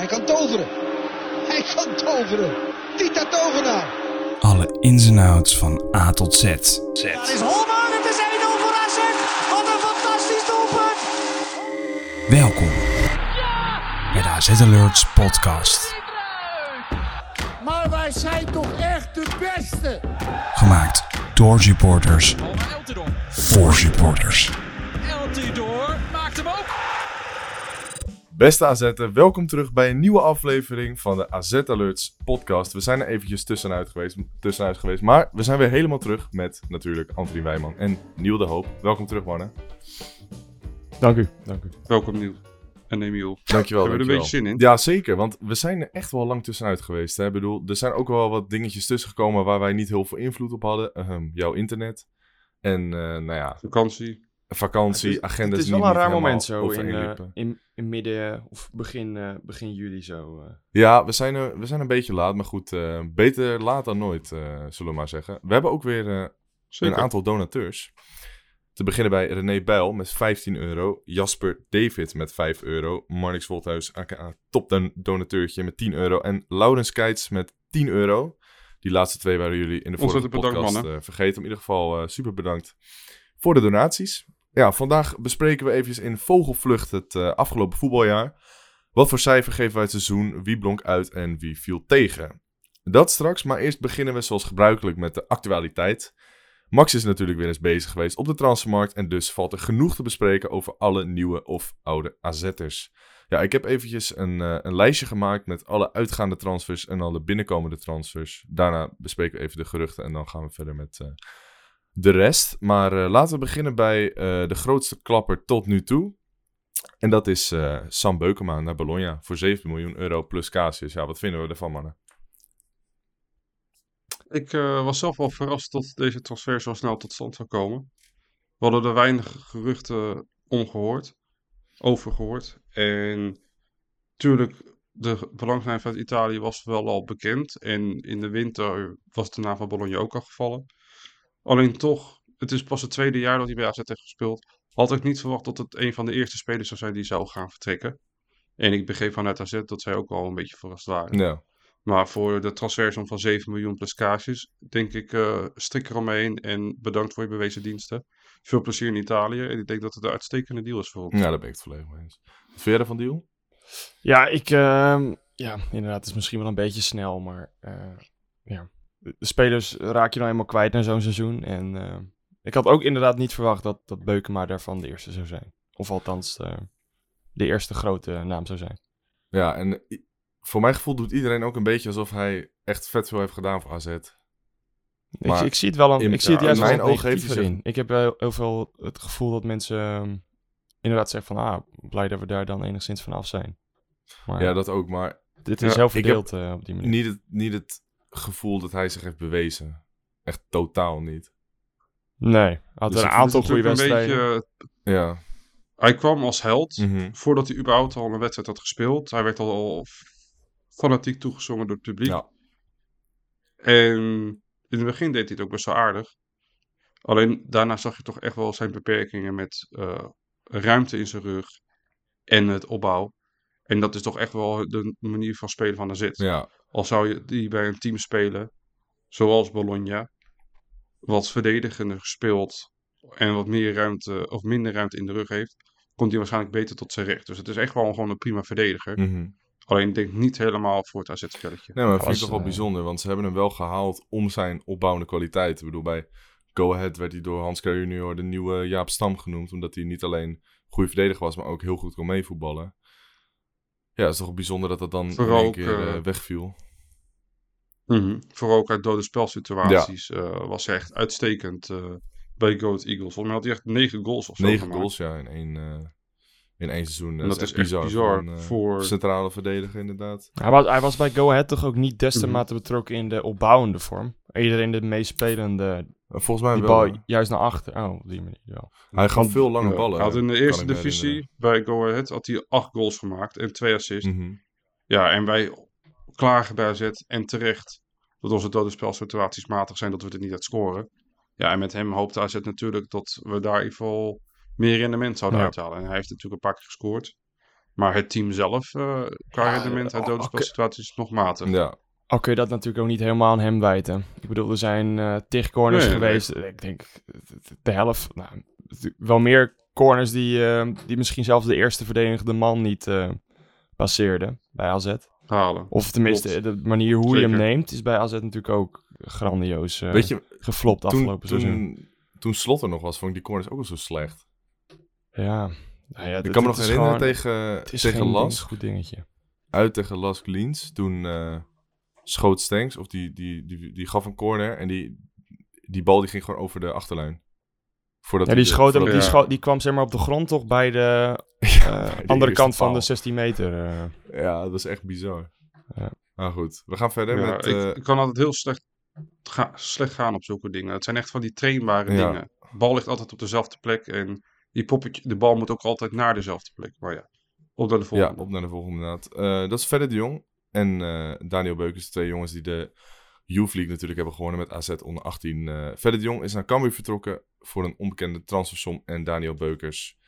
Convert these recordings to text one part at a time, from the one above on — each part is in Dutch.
Hij kan toveren. Hij kan toveren. Tita Tovenaar. Alle ins en outs van A tot Z. Is Holman, het is 1-0 voor AZ. Wat een fantastisch doelpunt. Welkom bij de AZ Alerts podcast. Maar wij zijn toch echt de beste? Gemaakt door supporters voor supporters. Beste AZ'en, welkom terug bij een nieuwe aflevering van de AZ Alerts podcast. We zijn er eventjes tussenuit geweest, tussenuit geweest, maar we zijn weer helemaal terug met natuurlijk Anthony Wijman en Niel de Hoop. Welkom terug, mannen. Dank u, dank u. Welkom Niel en Emiel. Dankjewel, Hebben we er een beetje zin in? Ja, zeker, want we zijn er echt wel lang tussenuit geweest. Hè? Ik bedoel, er zijn ook wel wat dingetjes tussen gekomen waar wij niet heel veel invloed op hadden. Ahem, jouw internet en, eh, nou ja, Vakantie. Vakantie, het is, het is wel een raar moment zo in, eh, in, in midden of begin, eh, begin juli zo. eh. Ja, we zijn, er, we zijn een beetje laat, maar goed, eh, beter laat dan nooit, eh, zullen we maar zeggen. We hebben ook weer eh, Zeker. een aantal donateurs. Te beginnen bij René Bijl met 15 euro, Jasper David met 5 euro, Marnix Wolthuis, aka top donateurtje met 10 euro en Laurens Keits met 10 euro. Die laatste twee waren jullie in de vorige bedankt, podcast eh, vergeten. In ieder geval super bedankt voor de donaties. Ja, vandaag bespreken we eventjes in vogelvlucht het eh, afgelopen voetbaljaar. Wat voor cijfer geven wij het seizoen? Wie blonk uit en wie viel tegen? Dat straks, maar eerst beginnen we zoals gebruikelijk met de actualiteit. Max is natuurlijk weer eens bezig geweest op de transfermarkt en dus valt er genoeg te bespreken over alle nieuwe of oude AZ'ers. Ja, ik heb eventjes een, eh, een lijstje gemaakt met alle uitgaande transfers en alle binnenkomende transfers. Daarna bespreken we even de geruchten en dan gaan we verder met eh, de rest. Maar eh, laten we beginnen bij eh, de grootste klapper tot nu toe. En dat is eh, Sam Beukema naar Bologna voor 7 miljoen euro plus Casius. Ja, wat vinden we ervan, mannen? Ik was zelf wel verrast dat deze transfer zo snel tot stand zou komen. We hadden er weinig geruchten omgehoord, over gehoord. En natuurlijk, de belangstelling vanuit Italië was wel al bekend. En in de winter was de naam van Bologna ook al gevallen. Alleen toch, het is pas het tweede jaar dat hij bij AZ heeft gespeeld. Had ik niet verwacht dat het een van de eerste spelers zou zijn die zou gaan vertrekken. En ik begreep vanuit AZ dat zij ook al een beetje verrast waren. Ja. Maar voor de transfersom van 7 miljoen plus kaartjes, denk ik, eh strik eromheen en bedankt voor je bewezen diensten. Veel plezier in Italië en ik denk dat het een uitstekende deal is voor ons. ja, daar ben ik het volledig mee eens. Wat vind jij ervan, Deal? Ja, ik, ehm, ja, inderdaad, het is misschien wel een beetje snel, maar eh, ja. De spelers raak je nou eenmaal kwijt na zo'n seizoen. En eh, ik had ook inderdaad niet verwacht dat, dat Beukema daarvan de eerste zou zijn. Of althans eh, de eerste grote naam zou zijn. Ja, en voor mijn gevoel doet iedereen ook een beetje alsof hij echt vet veel heeft gedaan voor AZ. Ik, ik zie het wel, een, in- ik zie het juist in mijn ogen heeft. Ik heb heel, heel veel het gevoel dat mensen ehm, inderdaad zeggen van, ah, blij dat we daar dan enigszins van af zijn. Maar Ja, dat ook, maar dit is Ja, heel verdeeld eh, op die manier. niet het, niet het gevoel dat hij zich heeft bewezen. Echt totaal niet. Nee, had Dus er een aantal goede wedstrijden. Een beetje, Ja. hij kwam als held Mhm. voordat hij überhaupt al een wedstrijd had gespeeld. Hij werd al, al fanatiek toegezongen door het publiek. Ja. En in het begin deed hij het ook best wel aardig. Alleen daarna zag je toch echt wel zijn beperkingen met eh, ruimte in zijn rug en het opbouw. En dat is toch echt wel de manier van spelen van AZ. Ja. Al zou je die bij een team spelen, zoals Bologna, wat verdedigender speelt en wat meer ruimte of minder ruimte in de rug heeft, komt hij waarschijnlijk beter tot zijn recht. Dus het is echt wel gewoon een prima verdediger. Mhm. Alleen ik denk niet helemaal voor het AZ-spelletje. Nee, maar dat vind ik toch wel eh, bijzonder, want ze hebben hem wel gehaald om zijn opbouwende kwaliteit. Ik bedoel, bij Go Ahead werd hij door Hans Kraaij junior de nieuwe Jaap Stam genoemd, omdat hij niet alleen goede verdediger was, maar ook heel goed kon meevoetballen. Ja, het is toch bijzonder dat dat dan Vooral in één ook, keer eh, eh, wegviel. Mhm. Vooral ook uit dode spelsituaties eh, was hij echt uitstekend eh, bij Goat Eagles. Volgens mij had hij echt negen goals of zo Negen gemaakt. goals, ja, in één, eh, in één seizoen. En dat is echt bizar voor een, voor- centrale verdediger, inderdaad. Hij was, hij was bij Go Ahead toch ook niet destemate Mhm. betrokken in de opbouwende vorm. Eerder in de meespelende, Volgens mij die wel. bal juist naar achter. Oh, op die manier wel. Hij gaf veel lange Ja, ballen. Hij had in de eerste divisie bij Go Ahead had hij acht goals gemaakt en twee assists. Mhm. Ja, en wij klagen bij AZ en terecht dat onze dode spelsituaties matig zijn, dat we er niet uit scoren. Ja, en met hem hoopte AZ natuurlijk dat we daar in ieder geval meer rendement zouden Ja. uithalen. En hij heeft natuurlijk een paar keer gescoord. Maar het team zelf, eh, qua Ja, rendement uit oh, dodenspelsituaties, is nog matig. Ja, Al kun je dat natuurlijk ook niet helemaal aan hem wijten. Ik bedoel, er zijn eh tig corners Nee, nee. geweest. Ik denk de helft, nou, wel meer corners die, eh, die misschien zelfs de eerste verdedigende man niet eh passeerden bij AZ. Halen. Of tenminste, Klopt. de manier hoe je hem neemt is bij AZ natuurlijk ook grandioos eh, weet je, geflopt toen, afgelopen seizoen. toen, toen Slot er nog was, vond ik die corners ook wel zo slecht. Ja. Nou ja, Ik dit- kan me nog herinneren gewoon- tegen, het is tegen geen ding- Las, goed dingetje. uit tegen Las Kleens. Toen eh, schoot Stenks, of die, die, die, die gaf een corner en die, die bal die ging gewoon over de achterlijn. Voordat Ja, hij die, schoot die, Ja. die kwam zeg maar op de grond toch bij de Ja, eh, andere kant van de 16 meter. eh. Ja, dat is echt bizar. Ja. Maar goed, we gaan verder Ja, met... ik, eh, ik kan altijd heel slecht, ga, slecht gaan op zulke dingen. Het zijn echt van die trainbare Ja. dingen. De bal ligt altijd op dezelfde plek en die poppetje, de bal moet ook altijd naar dezelfde plek. Maar ja, op naar de Ja, volgende. op naar de volgende inderdaad. Dat is Verder de Jong en Daniel Beukers, twee jongens die de Youth League natuurlijk hebben gewonnen met AZ onder 18. Eh Verder de Jong is naar Cambuur vertrokken voor een onbekende transfersom en Daniel Beukers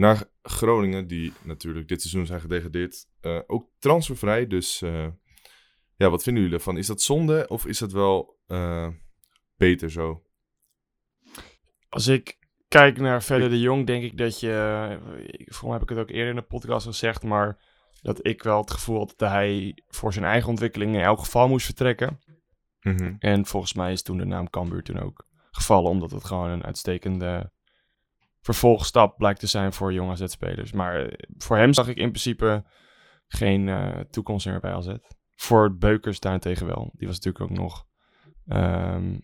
naar Groningen, die natuurlijk dit seizoen zijn gedegradeerd. Eh, ook transfervrij, dus eh, ja, wat vinden jullie ervan? Is dat zonde of is dat wel eh, beter zo? Als ik kijk naar Verder de Jong, denk ik dat je... Volgens mij heb ik het ook eerder in de podcast gezegd, maar dat ik wel het gevoel had dat hij voor zijn eigen ontwikkeling in elk geval moest vertrekken. Mhm. En volgens mij is toen de naam Cambuur toen ook gevallen, omdat het gewoon een uitstekende vervolgstap blijkt te zijn voor jonge AZ-spelers. Maar eh, voor hem zag ik in principe geen eh, toekomst meer bij AZ. Voor Beukers daarentegen wel. Die was natuurlijk ook nog ehm,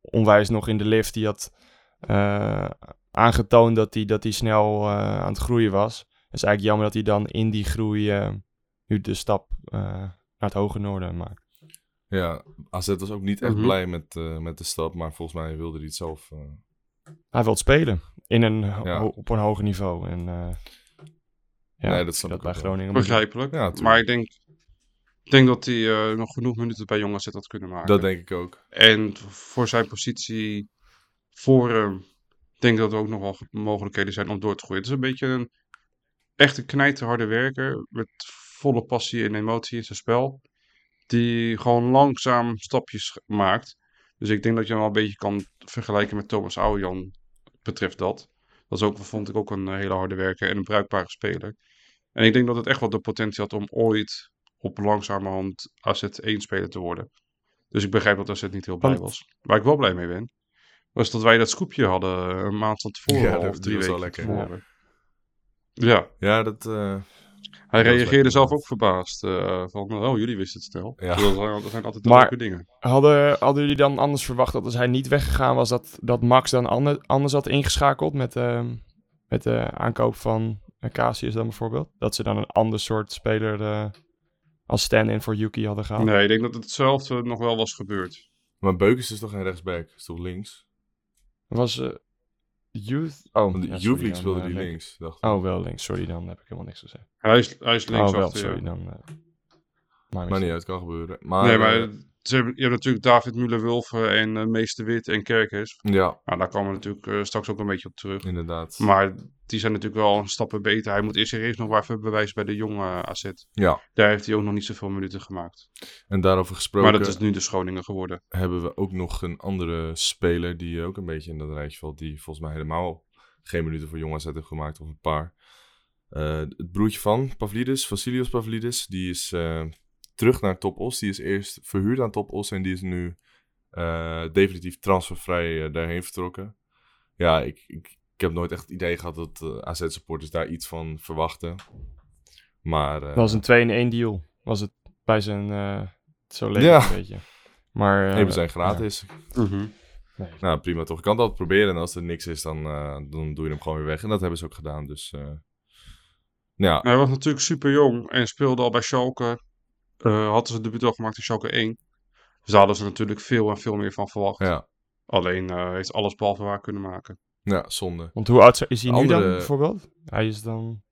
onwijs nog in de lift. Die had eh, aangetoond dat hij dat hij snel eh, aan het groeien was. Het is eigenlijk jammer dat hij dan in die groei eh, nu de stap eh, naar het hoge noorden maakt. Ja, AZ was ook niet echt Mhm. blij met, eh, met de stap, maar volgens mij wilde hij het zelf... eh, Hij wil spelen in een, Ja. op een hoger niveau. En, eh, ja, Nee, dat snap dat ik bij. Groningen. Begrijpelijk. Ja, maar ik denk, ik denk dat hij eh, nog genoeg minuten bij Jong AZ had kunnen maken. Dat denk ik ook. En voor zijn positie voor hem, denk ik dat er ook nog wel ge- mogelijkheden zijn om door te groeien. Het is een beetje een echte knijterharde werker met volle passie en emotie in zijn spel. Die gewoon langzaam stapjes maakt. Dus ik denk dat je hem wel een beetje kan vergelijken met Thomas Ouwejan betreft dat. Dat is ook, vond ik ook een hele harde werker en een bruikbare speler. En ik denk dat het echt wel de potentie had om ooit op langzamerhand AZ1-speler te worden. Dus ik begrijp dat AZ niet heel blij Want- was. Waar ik wel blij mee ben, was dat wij dat scoopje hadden een maand van tevoren Ja, al, dat- drie was wel weken lekker. tevoren. Ja, Ja, dat... eh, hij reageerde zelf ook verbaasd. eh, van, oh, jullie wisten het snel. Ja. Dus dat, zijn, dat zijn altijd de Maar- leuke dingen. Hadden, hadden jullie dan anders verwacht dat als hij niet weggegaan was, dat, dat Max dan ander- anders had ingeschakeld met, ehm, met de aankoop van Casius dan bijvoorbeeld? Dat ze dan een ander soort speler eh, als stand-in voor Yuki hadden gehaald? Nee, ik denk dat hetzelfde nog wel was gebeurd. maar Beukers is toch geen rechtsback? Is toch links? Was eh Youth... Oh, Want de ja, Youth speelde eh, die denk- links. Dacht ik. Oh, wel links. Sorry, dan heb ik helemaal niks gezegd. Hij is, hij is links oh, wel, achter, sorry, ja. dan... eh, maar Maar niet uit, kan gebeuren. Maar, nee, maar eh, hebben, je hebt natuurlijk David Müller-Wulfen en eh, Meester Wit en Kerkers. ja, Nou, daar komen we natuurlijk eh, straks ook een beetje op terug. inderdaad. Maar die zijn natuurlijk wel een stappen beter. Hij moet eerst zich eerst nog waar even bewijzen bij de jonge AZ. Ja, Daar heeft hij ook nog niet zoveel minuten gemaakt. en daarover gesproken Maar dat is nu de Schoningen geworden. hebben we ook nog een andere speler die ook een beetje in dat rijtje valt. Die volgens mij helemaal geen minuten voor Jong AZ heeft gemaakt, of een paar. Eh, het broertje van Pavlidis, Vasilios Pavlidis, die is eh, terug naar Top Os. Die is eerst verhuurd aan Top Os en die is nu eh, definitief transfervrij eh, daarheen vertrokken. Ja, ik, ik, ik heb nooit echt het idee gehad dat eh, AZ-supporters daar iets van verwachten. Maar eh, Dat was een 2 in 1 deal. Was het bij zijn... eh zo leek Ja. het een beetje. Maar... eh, even zijn gratis. Mhm. nee. Nou, prima toch. Ik kan het altijd proberen. En als er niks is, dan, eh, dan doe je hem gewoon weer weg. En dat hebben ze ook gedaan. Dus eh, ja, Hij was natuurlijk super jong en speelde al bij Schalke. Eh hadden ze debuut al gemaakt in Schalke 1. Dus daar hadden ze natuurlijk veel en veel meer van verwacht. ja, Alleen eh, heeft alles behalve waar kunnen maken. ja, zonde. Want hoe oud is hij nu Andere- dan bijvoorbeeld? Hij is dan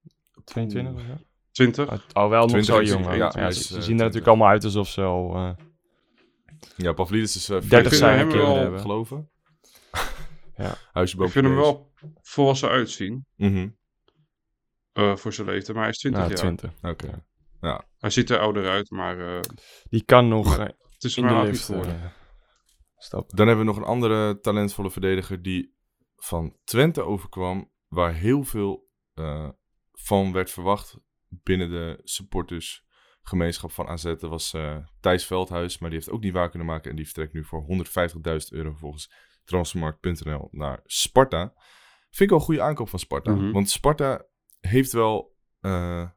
22 of zo? 20. Oh, Al wel nog 20 zo jong. ja, Ja, ze, eh, zien er 20. natuurlijk allemaal uit alsof ze al... eh, Ja, Pavlidis is uh, 30 vind zijn hem een wel- keer hebben. geloven. Ja. Huisje Ik vind hem wel volwassen uitzien. Mhm. eh, voor zijn leeftijd, maar hij is 20 Ja, jaar. 20. Oké. Hij ziet er ouder uit, maar eh, Die kan nog eh, het is in de lift voor. eh, stappen. Dan hebben we nog een andere talentvolle verdediger die van Twente overkwam, waar heel veel eh, van werd verwacht binnen de supportersgemeenschap van AZ. Dat was eh, Thijs Veldhuis, maar die heeft ook niet waar kunnen maken en die vertrekt nu voor 150.000 euro volgens transfermarkt.nl naar Sparta. Vind ik wel een goede aankoop van Sparta, Mhm. want Sparta heeft wel eh,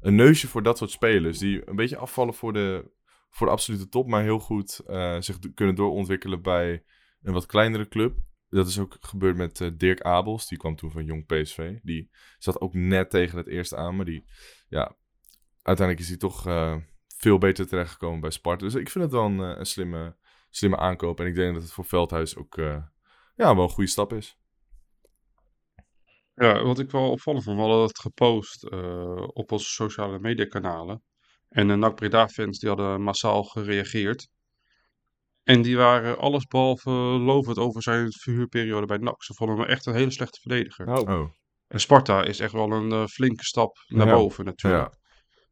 een neusje voor dat soort spelers die een beetje afvallen voor de, voor de absolute top, maar heel goed eh, zich kunnen doorontwikkelen bij een wat kleinere club. Dat is ook gebeurd met eh, Dirk Abels, die kwam toen van Jong PSV. Die zat ook net tegen het eerste aan, maar die, ja, uiteindelijk is hij toch eh, veel beter terechtgekomen bij Sparta. Dus ik vind het wel een, een slimme, slimme aankoop. En ik denk dat het voor Veldhuis ook ja, wel een goede stap is. Ja, wat ik wel opvallend vond, we hadden het gepost uh, op onze sociale mediakanalen. En de NAC Breda fans die hadden massaal gereageerd. En die waren allesbehalve lovend over zijn verhuurperiode bij NAC. Ze vonden hem echt een hele slechte verdediger. Oh. Oh. En Sparta is echt wel een uh, flinke stap naar Ja. boven natuurlijk.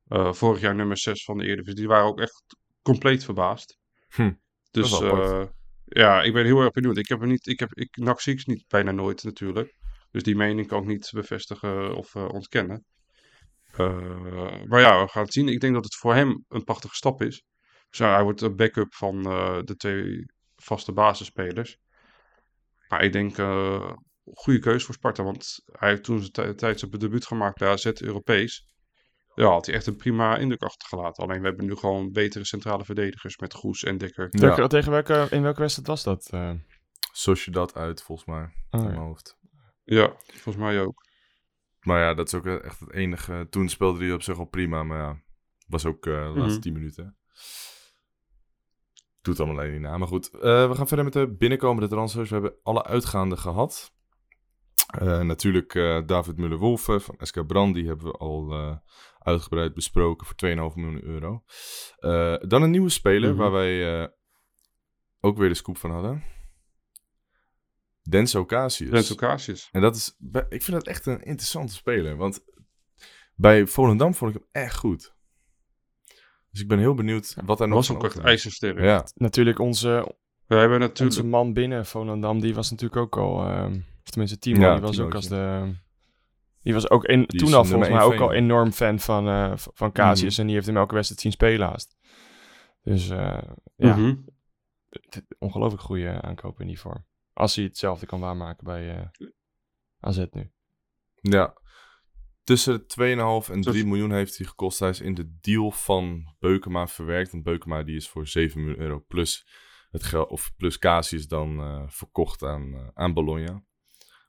Uh, vorig jaar nummer 6 van de Eredivisie. Die waren ook echt compleet verbaasd. Hm, Dus dat uh, ja, ik ben heel erg benieuwd. Ik heb er niet, ik heb, ik, NAC zie ik niet bijna nooit natuurlijk. Dus die mening kan ik niet bevestigen of uh, ontkennen. Uh, maar ja, we gaan het zien. Ik denk dat het voor hem een prachtige stap is. Dus hij wordt een backup van uh, de twee vaste basisspelers. Maar ik denk uh, goede keuze voor Sparta. Want hij heeft toen zijn tijd zijn debuut gemaakt bij AZ Europees. Ja, had hij echt een prima indruk achtergelaten. Alleen we hebben nu gewoon betere centrale verdedigers met Goes en Dekker. Ja. Tegen, tegen welke, in welke wedstrijd was dat? Uh... Zoals je dat uit, volgens mij. Oh, in ja. mijn hoofd. Ja, volgens mij ook. Maar ja, dat is ook echt het enige. Toen speelde hij op zich al prima, maar ja, was ook uh, de laatste Mhm. 10 minuten. Doet allemaal alleen niet na. Maar goed, uh, we gaan verder met de binnenkomende transfers. We hebben alle uitgaande gehad. Uh, natuurlijk David Muller-Wolfe van SK Brand, die hebben we al uitgebreid besproken voor 2,5 miljoen euro. Dan een nieuwe speler Mhm. waar wij ook weer de scoop van hadden. Denso Casius. Casius. En dat is, ik vind dat echt een interessante speler. Want bij Volendam vond ik hem echt goed. Dus ik ben heel benieuwd wat hij nog was van ook echt ijzersterk. Ja, Natuurlijk onze, We hebben onze natuurlijk... man binnen Volendam, die was natuurlijk ook al... ehm, of tenminste, Timo, Ja, die was ook als de... Die was ook in, Die toen al volgens mij ook fan. al enorm fan van, eh, v- van Casius. Mhm. En die heeft hem elke wedstrijd zien spelen haast. Dus eh, ja, t- ongelooflijk goede aankoop in die vorm. Als hij hetzelfde kan waarmaken bij eh, AZ nu. ja. Tussen de 2,5 en Dus- 3 miljoen heeft hij gekost. Hij is in de deal van Beukema verwerkt. Want Beukema die is voor 7 miljoen euro plus, het geld, of plus Casius dan eh, verkocht aan, eh, aan Bologna.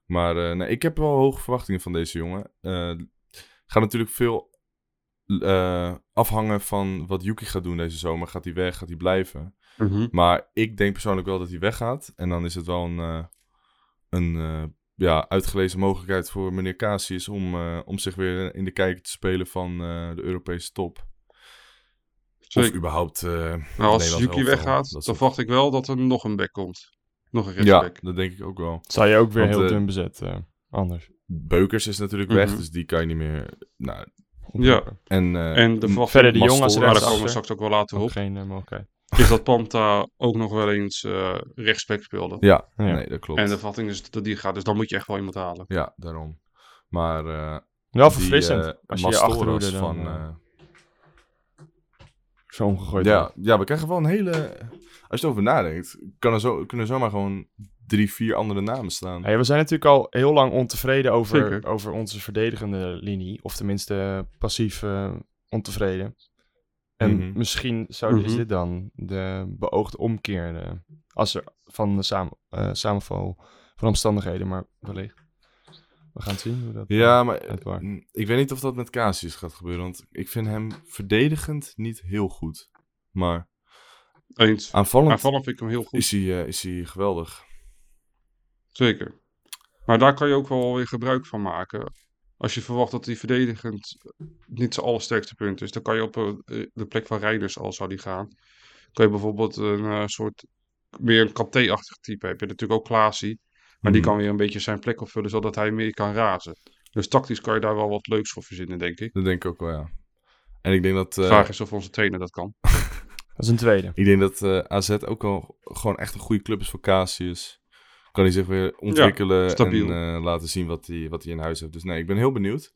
Maar eh, nee, ik heb wel hoge verwachtingen van deze jongen. Eh gaat natuurlijk veel eh, afhangen van wat Yuki gaat doen deze zomer. Gaat hij weg? Gaat hij blijven? Mhm. Maar ik denk persoonlijk wel dat hij weggaat. En dan is het wel een, eh, een eh, ja, uitgelezen mogelijkheid voor meneer Casius om, eh, om zich weer in de kijker te spelen van eh, de Europese top. Of überhaupt. Nou, als Yuki weggaat, dan soort- verwacht ik wel dat er nog een back komt. Nog een Ja, rechtsback. dat denk ik ook wel. Zou je ook weer Want, heel dun bezet, eh, anders. Beukers is natuurlijk weg, Mhm. dus die kan je niet meer. Nou, Ja. en, eh, En de. Verder de Mastor, jong als Maar daar komen we straks ook wel later op. geen eh, mogelijkheid. Is dat Panta ook nog wel eens eh rechtsback speelde. ja, Ja. nee, dat klopt. En de verwachting is dat die gaat. Dus dan moet je echt wel iemand halen. Ja, daarom. Maar eh, Wel die, verfrissend. als je je achterhoede dan van, eh, zo omgegooid ja, wordt. ja, we krijgen wel een hele. Als je erover nadenkt, kan er zo, kunnen er zomaar gewoon drie, vier andere namen staan. Hey, we zijn natuurlijk al heel lang ontevreden over, Zeker. over onze verdedigende linie. Of tenminste passief eh, ontevreden. En Mhm. misschien zou, is Mhm. dit dan de beoogde omkeer eh, als er van de samen, eh, samenval van omstandigheden, maar wellicht. We gaan het zien hoe dat Ja, eh, maar uitwaart. mm, ik weet niet of dat met Casius gaat gebeuren. Want ik vind hem verdedigend niet heel goed. Maar Eens. aanvallend Aanvallend vind ik hem heel goed. is, hij, eh, is hij geweldig. Zeker. Maar daar kan je ook wel weer gebruik van maken. Als je verwacht dat die verdedigend niet zijn allersterkste punt is, dan kan je op eh, de plek van rijders al zou die gaan. Kan je bijvoorbeeld een eh, soort meer een Kanté-achtig type. Heb je natuurlijk ook Klaasie. Maar die Mhm. kan weer een beetje zijn plek opvullen, zodat hij meer kan razen. Dus tactisch kan je daar wel wat leuks voor verzinnen, denk ik. Dat denk ik ook wel, ja. En ik denk dat... De eh, vraag is of onze trainer dat kan. Dat is een tweede. Ik denk dat eh, AZ ook al gewoon echt een goede club is voor Casius. Kan hij zich weer ontwikkelen stabiel. en eh, laten zien wat hij, wat hij in huis heeft. Dus nee, ik ben heel benieuwd.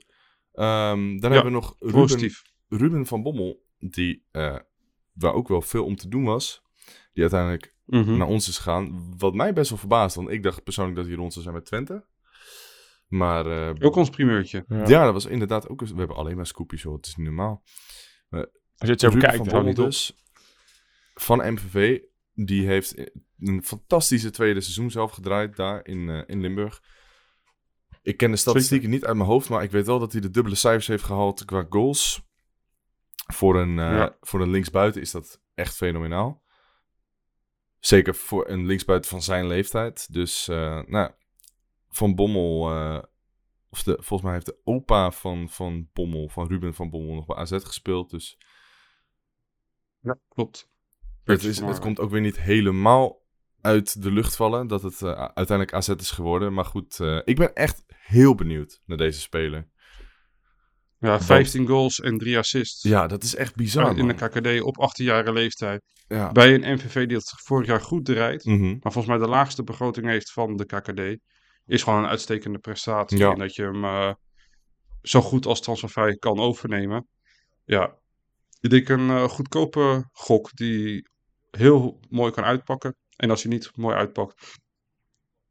Ehm, dan Ja, hebben we nog Ruben, Positief. Ruben van Bommel, die, eh, waar ook wel veel om te doen was. Die uiteindelijk Mhm. naar ons is gegaan. Wat mij best wel verbaasd, want ik dacht persoonlijk dat hij rond zou zijn met Twente. Maar eh, Ook ons primeurtje. Ja. ja, dat was inderdaad ook... We hebben alleen maar scoopies, hoor. Het is niet normaal. Als je het zo bekijkt, van dan Bommel niet op. dus, van MVV, die heeft een fantastische tweede seizoen zelf gedraaid daar in, eh, in Limburg. Ik ken de statistieken niet uit mijn hoofd, maar ik weet wel dat hij de dubbele cijfers heeft gehaald qua goals. Voor een, eh, Ja. voor een linksbuiten is dat echt fenomenaal. Zeker voor een linksbuiten van zijn leeftijd. Dus, eh, nou, Van Bommel, of de, volgens mij heeft de opa van, van Bommel, van Ruben van Bommel, nog bij AZ gespeeld. Dus Ja, klopt. Het, is, het komt ook weer niet helemaal uit de lucht vallen dat het eh, uiteindelijk AZ is geworden. Maar goed, eh, ik ben echt heel benieuwd naar deze speler. Ja, 15 goals en 3 assists. Ja, dat is echt bizar, in de. KKD op 18-jarige leeftijd. Ja. Bij een MVV die het vorig jaar goed draait. Mhm. Maar volgens mij de laagste begroting heeft van de KKD. Is gewoon een uitstekende prestatie. Ja. En dat je hem eh, zo goed als transfervrij kan overnemen. Ja, ik denk een goedkope gok die heel mooi kan uitpakken. En als hij niet mooi uitpakt,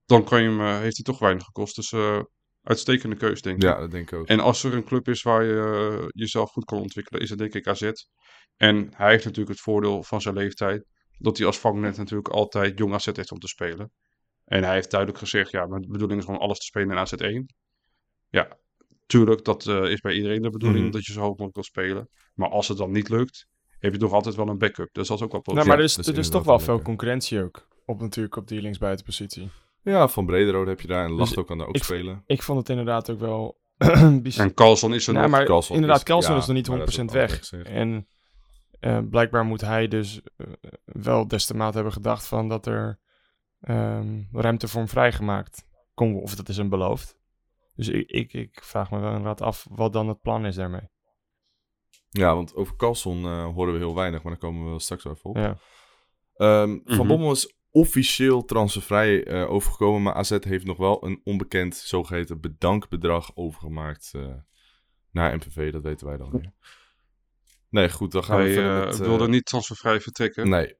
dan kan je hem, eh, heeft hij toch weinig gekost. Dus eh, uitstekende keus, denk ik. Ja, dat denk ik ook. En als er een club is waar je eh, jezelf goed kan ontwikkelen, is het denk ik AZ. En hij heeft natuurlijk het voordeel van zijn leeftijd, dat hij als vangnet natuurlijk altijd jong AZ heeft om te spelen. En hij heeft duidelijk gezegd, ja, mijn bedoeling is gewoon alles te spelen in AZ1. Ja, tuurlijk, dat is bij iedereen de bedoeling, Mhm. dat je zo hoog mogelijk wil spelen. Maar als het dan niet lukt, heb je nog altijd wel een backup. Dus dat is ook wel Nou, positief. maar er is, er is toch wel veel concurrentie ook. Op natuurlijk op die linksbuitenpositie. Ja, van Brederode heb je daar en Lasto Dus kan daar ook ik- spelen. Ik vond het inderdaad ook wel. En Carlson is er Nou, nog. maar Carlson inderdaad, is- Carlson ja, is nog niet maar dat is 100% ook al weg. En eh, blijkbaar moet hij dus eh, wel des te maat hebben gedacht van dat er ehm, ruimte voor hem vrijgemaakt kon worden. Of dat is hem beloofd. Dus ik, ik, ik vraag me wel inderdaad af wat dan het plan is daarmee. Ja, want over Carlson eh, horen we heel weinig, maar daar komen we wel straks wel even op. Ja. Ehm, Van Mhm. Bommel is officieel transfervrij eh, overgekomen, maar AZ heeft nog wel een onbekend zogeheten bedankbedrag overgemaakt eh, naar MVV. Dat weten wij dan weer. Nee, goed, dan gaan we Hij verder met... eh, wilde niet transfervrij vertrekken. Nee,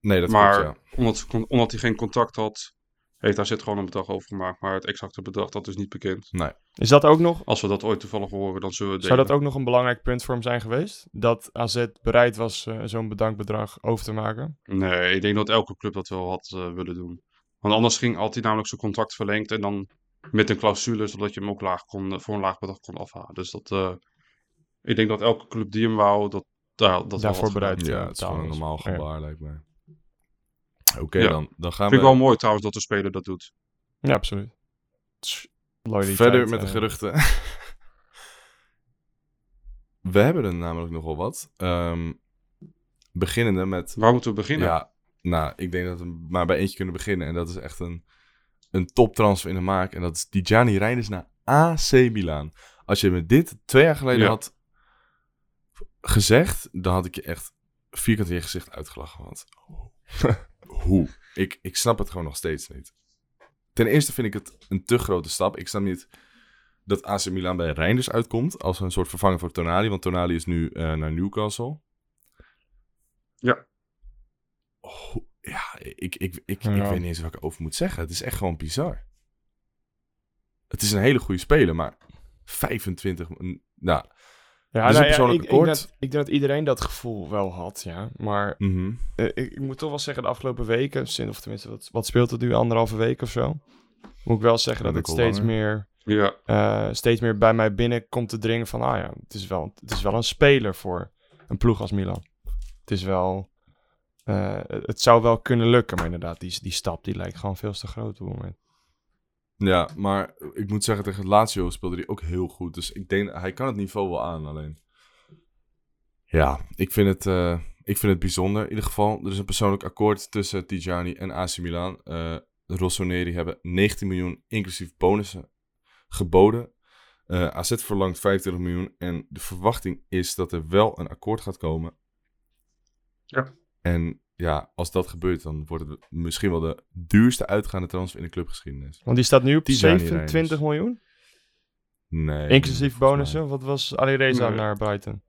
nee dat maar klopt, ja. omdat, omdat hij geen contact had, heeft AZ gewoon een bedrag overgemaakt. Maar het exacte bedrag, dat is niet bekend. Is dat ook nog, Als we dat ooit toevallig horen, dan zullen we zou dat ook nog een belangrijk punt voor hem zijn geweest? Dat AZ bereid was eh, zo'n bedankbedrag over te maken? Nee, ik denk dat elke club dat wel had eh, willen doen. Want anders ging altijd namelijk zijn contract verlengd en dan met een clausule, zodat je hem ook laag kon, voor een laag bedrag kon afhalen. Dus dat, eh, ik denk dat elke club die hem wou, dat, daar dat Daarvoor had bereid. Ja, eh, het is gewoon een normaal is. Ja. gebaar, lijkt mij. Oké, Ja. dan, dan gaan Vind we ik wel mooi trouwens dat de speler dat doet. Ja, absoluut. Loyaliteit, verder met de eh, geruchten. we hebben er namelijk nogal wat. Ehm, beginnende met Waar moeten we beginnen? Ja, nou, ik denk dat we maar bij eentje kunnen beginnen. En dat is echt een, een toptransfer in de maak. En dat is Dijani Reinders naar AC Milan. Als je me dit twee jaar geleden Ja. had gezegd, dan had ik je echt vierkant in je gezicht uitgelachen. Want hoe? Ik, ik snap het gewoon nog steeds niet. Ten eerste vind ik het een te grote stap. Ik snap niet dat AC Milan bij Reinders uitkomt als een soort vervanger voor Tonali. Want Tonali is nu eh, naar Newcastle. Ja. Oh, ja, ik, ik, ik, ik, Ja. weet niet eens wat ik over moet zeggen. Het is echt gewoon bizar. Het is een hele goede speler, maar 25... mm, Nou, Ja, Dus nou een ja, persoonlijk ik, ik, denk dat, ik denk dat iedereen dat gevoel wel had, ja. Maar mhm. eh, ik, ik moet toch wel zeggen, de afgelopen weken, sinds, of tenminste, wat, wat speelt het nu, anderhalve week of zo? Moet ik wel zeggen dat het steeds langer. meer, Ja, eh, steeds meer bij mij binnen komt te dringen van, ah ja, het is, wel, het is wel een speler voor een ploeg als Milan. Het is wel, eh, het zou wel kunnen lukken, maar inderdaad, die, die stap die lijkt gewoon veel te groot op het moment. Ja, maar ik moet zeggen, tegen Lazio speelde hij ook heel goed. Dus ik denk, hij kan het niveau wel aan, alleen... Ja, ik vind het, eh, ik vind het bijzonder. In ieder geval, er is een persoonlijk akkoord tussen Tijani en AC Milan. Eh Rossoneri hebben 19 miljoen inclusief bonussen geboden. Eh, AZ verlangt 25 miljoen. En de verwachting is dat er wel een akkoord gaat komen. Ja. En ja, als dat gebeurt, dan wordt het misschien wel de duurste uitgaande transfer in de clubgeschiedenis. Want die staat nu op Tijani 27 miljoen. Nee. Inclusief bonussen. Wat was Alireza Nee. naar Brighton?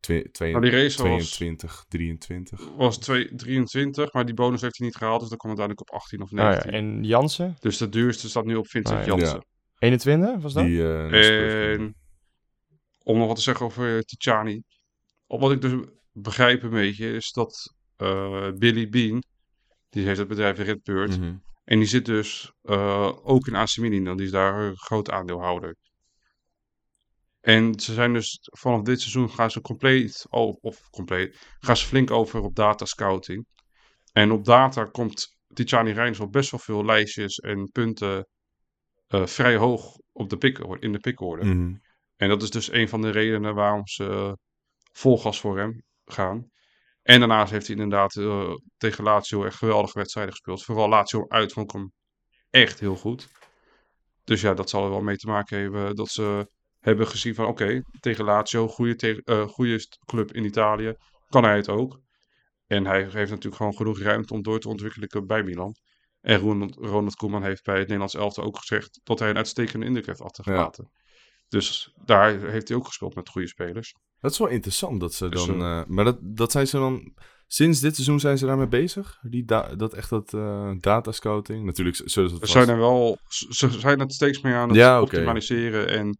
Twee, twee, Nou, die race was, 22, 23. was twee- 23, maar die bonus heeft hij niet gehaald. Dus dan kwam het uiteindelijk op 18 of Nou ja, 19. en Jansen? Dus de duurste staat nu op Vincent Ah, ja. Jansen. 21 was dat? Die, eh. En om nog wat te zeggen over eh, Tijani. Op wat ik dus begrijp een beetje is dat eh, Billy Bean, die heeft het bedrijf Redbird. Mhm. En die zit dus eh, ook in AC Milan. Die is daar een groot aandeelhouder. En ze zijn dus vanaf dit seizoen gaan ze compleet, oh, of compleet, gaan ze flink over op data scouting. En op data komt Tijani Reinders al best wel veel lijstjes en punten eh, vrij hoog op de pick, in de pickorde. Mhm. En dat is dus een van de redenen waarom ze vol gas voor hem gaan. En daarnaast heeft hij inderdaad eh, tegen Lazio echt geweldige wedstrijden gespeeld. Vooral Lazio uit vond ik hem echt heel goed. Dus ja, dat zal er wel mee te maken hebben dat ze hebben gezien van oké, tegen Lazio, goede, te- eh, goede club in Italië, kan hij het ook. En hij heeft natuurlijk gewoon genoeg ruimte om door te ontwikkelen bij Milan. En Ronald, Ronald Koeman heeft bij het Nederlands elftal ook gezegd dat hij een uitstekende indruk heeft achtergelaten. Dus daar heeft hij ook gespeeld met goede spelers. Dat is wel interessant dat ze Dus, dan. eh, maar dat, dat zijn ze dan. Sinds dit seizoen zijn ze daarmee bezig? Die da- dat echt dat eh data scouting. Natuurlijk zullen ze het Ze vast- zijn er wel, ze zijn het steeds meer aan het Ja, optimaliseren en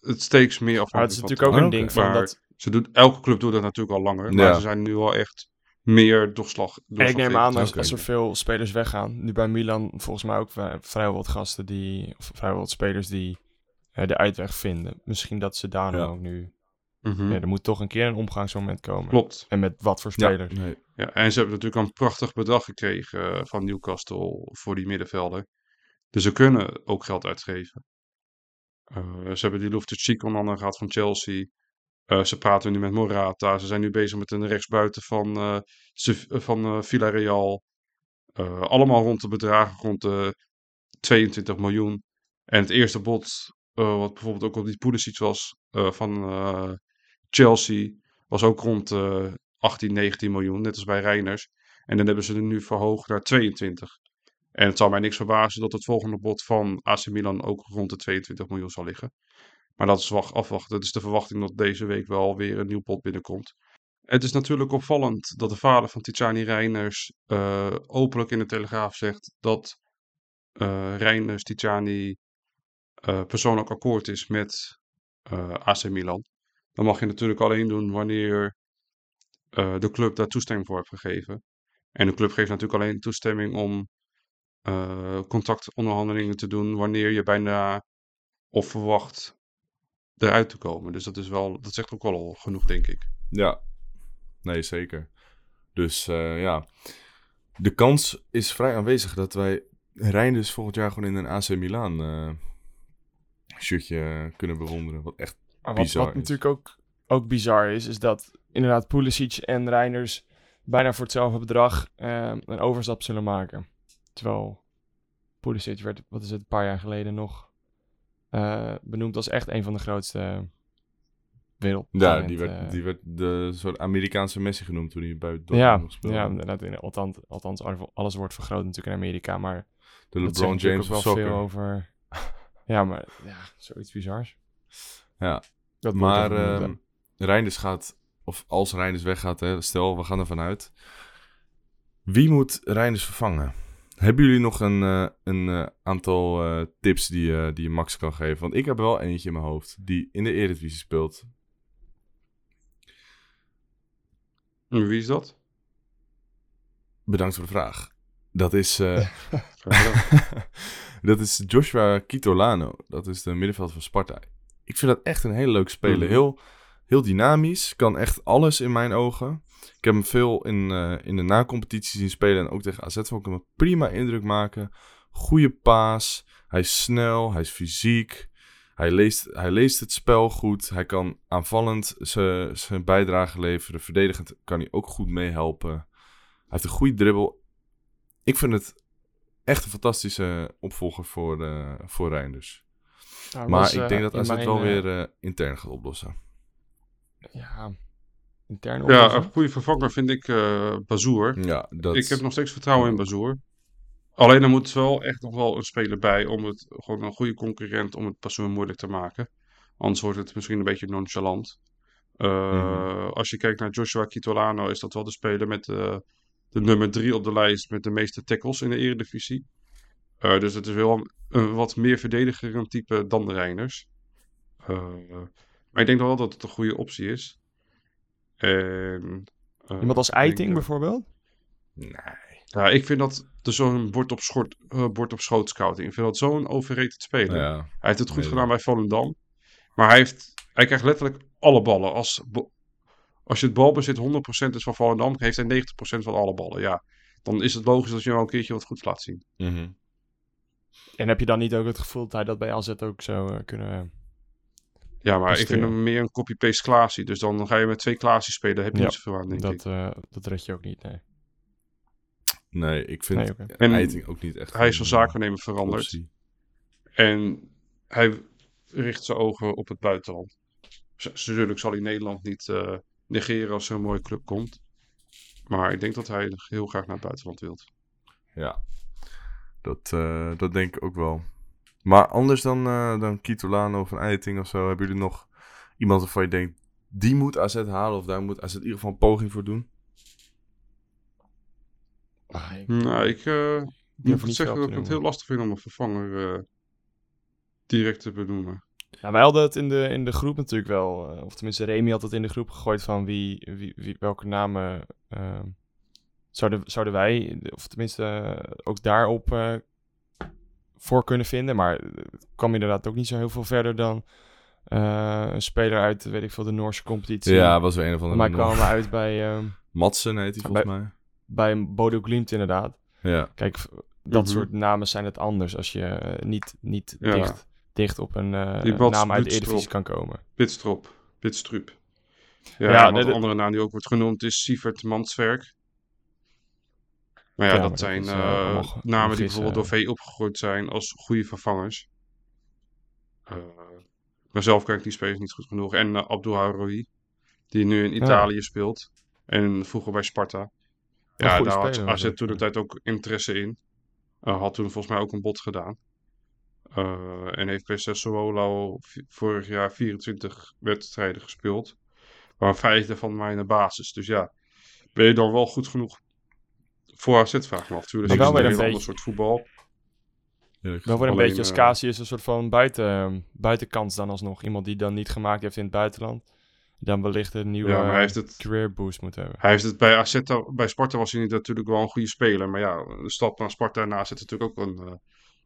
het steeds meer Maar het is afhankelijk natuurlijk ook een ding van dat... Ze doet, elke club doet dat natuurlijk al langer, maar ze zijn nu al echt meer doorslag. En ik neem aan, als, Oké. als er veel spelers weggaan, nu bij Milan volgens mij ook vrij- vrijwel wat gasten die, of vrijwel wat spelers die eh, de uitweg vinden. Misschien dat ze daarom Ja. ook nu, Mhm. ja, er moet toch een keer een omgangsmoment komen. Klopt. En met wat voor Ja, spelers. nee. Ja, en ze hebben natuurlijk een prachtig bedrag gekregen eh, van Newcastle voor die middenvelder. Dus ze kunnen ook geld uitgeven. Eh, ze hebben die Loftus-Cheek onder andere gehad van Chelsea. Eh, ze praten nu met Morata. Ze zijn nu bezig met een rechtsbuiten van, eh, eh, van eh, Villarreal. Eh, allemaal rond de bedragen rond de 22 miljoen. En het eerste bod, eh, wat bijvoorbeeld ook op die Pulisic was eh, van eh, Chelsea, was ook rond eh 18, 19 miljoen, net als bij Reiners. En dan hebben ze er nu verhoogd naar 22. En het zal mij niks verbazen dat het volgende bod van AC Milan ook rond de 22 miljoen zal liggen. Maar dat is wacht, afwachten. Het is de verwachting dat deze week wel weer een nieuw bod binnenkomt. Het is natuurlijk opvallend dat de vader van Tijani Reiners eh, openlijk in de Telegraaf zegt dat eh Reiners eh, persoonlijk akkoord is met eh, AC Milan. Dan mag je natuurlijk alleen doen wanneer eh, de club daar toestemming voor heeft gegeven. En de club geeft natuurlijk alleen toestemming om eh, contactonderhandelingen te doen wanneer je bijna of verwacht eruit te komen. Dus dat is wel, dat zegt ook al genoeg, denk ik. Ja, nee, zeker. Dus eh, ja, de kans is vrij aanwezig dat wij Reinders volgend jaar gewoon in een AC Milan shirtje kunnen bewonderen. Wat echt wat, natuurlijk ook, ook bizar is, is dat inderdaad Pulisic en Reiners bijna voor hetzelfde bedrag eh, een overstap zullen maken. Terwijl Pulisic werd, wat is het, een paar jaar geleden nog eh, benoemd als echt een van de grootste wereld. Ja, die werd, die werd de soort Amerikaanse Messi genoemd toen hij bij Dortmund ja, nog speelde. ja, inderdaad, in- althans, althans, alles wordt vergroot natuurlijk in Amerika, maar de LeBron James ook of wel soccer. veel over... ja, maar ja, zoiets bizars. Ja, Dat maar ehm Reinders gaat, of als Reinders weggaat, hè, stel we gaan ervan uit. Wie moet Reinders vervangen? Hebben jullie nog een, eh, een eh, aantal eh, tips die, eh, die je Max kan geven? Want ik heb wel eentje in mijn hoofd die in de Eredivisie speelt. En wie is dat? Bedankt voor de vraag. Dat is, eh, dat is Joshua Kitolano. Dat is de middenveld van Sparta. Ik vind dat echt een hele leuke speler. Mhm. Heel, heel dynamisch. Kan echt alles in mijn ogen. Ik heb hem veel in, eh, in de na-competitie zien spelen. En ook tegen AZ vond ik hem een prima indruk maken. Goede paas. Hij is snel. Hij is fysiek. Hij leest, hij leest het spel goed. Hij kan aanvallend zijn bijdrage leveren. Verdedigend kan hij ook goed meehelpen. Hij heeft een goede dribbel. Ik vind het echt een fantastische opvolger voor, eh voor Reinders. Nou, Maar was, ik eh, denk dat in AZ mijn, wel eh, weer eh, intern gaat oplossen. Ja, intern Ja, oplossen. een goede vervanger vind ik eh Bazoer. Ja, dat... Ik heb nog steeds vertrouwen in Bazoer. Alleen er moet wel echt nog wel een speler bij om het gewoon een goede concurrent om het Bazoer moeilijk te maken. Anders wordt het misschien een beetje nonchalant. Eh, Mhm. Als je kijkt naar Joshua Kitolano, is dat wel de speler met eh, de nummer drie op de lijst met de meeste tackles in de Eredivisie. Eh, dus het is wel een, een wat meer verdediger een type dan de Reiners. Eh, maar ik denk wel dat het een goede optie is. En, eh, Iemand als Eiting bijvoorbeeld? Nee. ja, ik vind dat zo'n bord op, schort, eh, bord op schoot scouting. Ik vind dat zo'n overrated speler. Ja. Hij heeft het goed Nee, gedaan bij Volendam. Maar hij, heeft, hij krijgt letterlijk alle ballen. Als, als je het balbezit 100% is van Volendam, heeft hij 90% van alle ballen. Ja, dan is het logisch dat je wel een keertje wat goed laat zien. Mhm. En heb je dan niet ook het gevoel dat hij dat bij AZ ook zou eh, kunnen... Ja, maar ik vind hem meer een copy-paste Klaasie. Dus dan ga je met twee Klaasie spelen, daar heb je Ja, niet zoveel aan, denk ik. Dat, eh, dat red je ook niet, nee. Nee, ik vind Nee, oké. En Eiting ook niet echt... Hij is van een, zakennemer eh, veranderd. optie. En hij richt zijn ogen op het buitenland. Natuurlijk zal hij Nederland niet eh, negeren als er een mooie club komt. Maar ik denk dat hij heel graag naar het buitenland wilt. Ja, dat, eh, dat denk ik ook wel. Maar anders dan, eh dan Kitolano of een Eiting of zo, hebben jullie nog iemand waarvan je denkt, die moet AZ halen of daar moet AZ in ieder geval een poging voor doen? Ah, ik- Nou, ik eh, durf moet zeggen dat ik het heel lastig vind om een vervanger eh, direct te benoemen. Ja, wij hadden het in de, in de groep natuurlijk wel, eh, of tenminste Remy had het in de groep gegooid van wie, wie, wie welke namen eh, zouden, zouden wij, of tenminste eh, ook daarop eh, voor kunnen vinden. Maar het kwam inderdaad ook niet zo heel veel verder dan eh, een speler uit, weet ik veel, de Noorse competitie. Ja, was er een of Maar andere. kwamen uit bij, ehm Madsen heet hij volgens mij. bij Bodo Glimt inderdaad. Ja, Kijk, dat Mhm. soort namen zijn het anders als je niet, niet Ja. dicht, dicht op een eh, naam uit de. Eredivisie kan komen. Pitstrop, Pitstrup. Ja, een andere naam die ook wordt genoemd is Sievert Manswerk. Maar ja, Ja, maar dat dat zijn is, eh, eh, namen die bijvoorbeeld door V opgegooid zijn als goede vervangers. Eh maar zelf ken ik die spelers niet goed genoeg. En Abdul Haroui, die nu in Italië speelt. En vroeger bij Sparta. Ja, daar had speler was AZ toen de tijd ook interesse in. Had toen volgens mij ook een bod gedaan. En heeft bij v- vorig jaar 24 wedstrijden gespeeld. Maar vijf daarvan maar in de basis. Dus ja, ben je dan wel goed genoeg voor AZ? Vraag af. Natuurlijk is wel weer een een ander soort voetbal. Wel weer een Alleen, beetje als eh, Casius een soort van buiten, buitenkans dan alsnog. Iemand die dan niet gemaakt heeft in het buitenland. Dan wellicht een nieuwe Ja, maar hij heeft het- career boost moet hebben. Hij heeft het bij AZ, bij Sparta was hij natuurlijk wel een goede speler. Maar ja, de stap naar Sparta en AZ is natuurlijk ook een eh,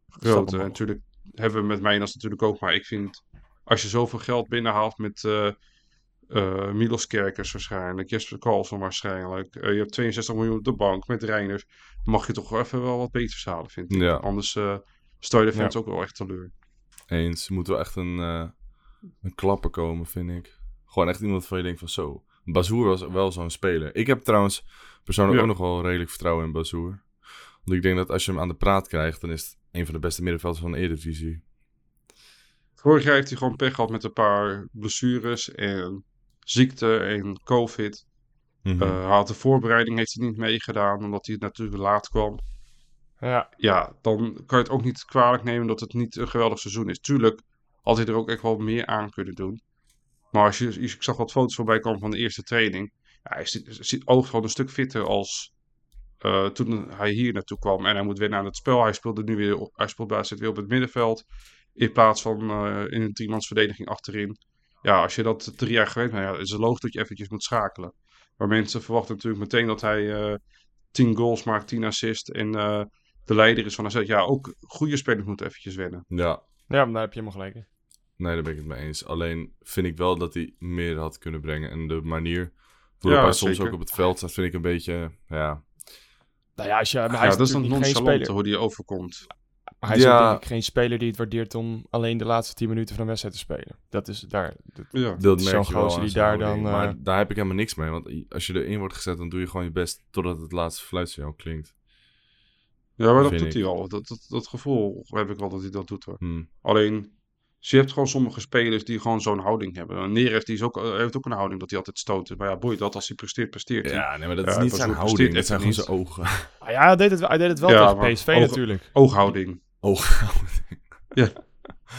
grote. En natuurlijk hebben we met Mijnas natuurlijk ook. Maar ik vind, als je zoveel geld binnenhaalt met eh eh Milos Kerkers waarschijnlijk, Jesper Karlsson waarschijnlijk. eh, je hebt 62 miljoen op de bank met Reiners. Mag je toch even wel wat beters halen, vind ik. Ja. Anders eh stel je de fans Ja. ook wel echt teleur. Eens. Er moet wel echt een, een klapper komen, vind ik. Gewoon echt iemand van je denkt van zo. Bazoer was wel zo'n speler. Ik heb trouwens persoonlijk Ja. ook nog wel redelijk vertrouwen in Bazoer. Want ik denk dat als je hem aan de praat krijgt, dan is het een van de beste middenvelders van de Eredivisie. Vorig jaar heeft hij gewoon pech gehad met een paar blessures en ziekte en covid. Eh, hij had de voorbereiding heeft hij niet meegedaan, omdat hij natuurlijk laat kwam. Ja, Ja, dan kan je het ook niet kwalijk nemen dat het niet een geweldig seizoen is. Tuurlijk had hij er ook echt wel meer aan kunnen doen. Maar als je, ik zag wat foto's voorbij komen van de eerste training. Ja, hij ziet, gewoon een stuk fitter als eh, toen hij hier naartoe kwam. En hij moet wennen aan het spel. Hij speelde nu weer op, hij speelt bij weer op het middenveld. In plaats van eh, in een driemansverdediging achterin. Ja, als je dat drie jaar gewend bent, ja, is het logisch dat je eventjes moet schakelen. Maar mensen verwachten natuurlijk meteen dat hij eh 10 goals maakt, 10 assists en eh, de leider is van AZ. Ja, ook goede spelers moeten eventjes wennen. Ja, ja maar daar heb je helemaal gelijk in. nee, daar ben ik het mee eens. Alleen vind ik wel dat hij meer had kunnen brengen. En de manier Ja, waarop hij soms zeker. ook op het veld staat, vind ik een beetje, ja... Nou ja, als je, maar hij ja, is dat is nonchalante speler. hoe die overkomt. Maar hij is Ja. denk ik geen speler die het waardeert om alleen de laatste 10 minuten van een wedstrijd te spelen. Dat is daar. dat- Ja. Dat is zo'n gozer die daar dan, Maar eh, daar heb ik helemaal niks mee. Want als je erin wordt gezet, dan doe je gewoon je best totdat het laatste fluitsignaal klinkt. Ja, maar dat doet ik. hij al. Dat, dat, dat gevoel heb ik wel dat hij dat doet hoor. Hmm. Alleen, je hebt gewoon sommige spelers die gewoon zo'n houding hebben. Neres die is ook, eh, heeft ook een houding dat hij altijd stoot. Maar ja, boeit dat als hij presteert, presteert hij. Ja, nee, maar dat Ja, is niet zijn houding. Dat zijn gewoon zijn ogen. Ah ja, hij deed het, hij deed het wel Ja, tegen PSV natuurlijk. Ooghouding. Ooghouding.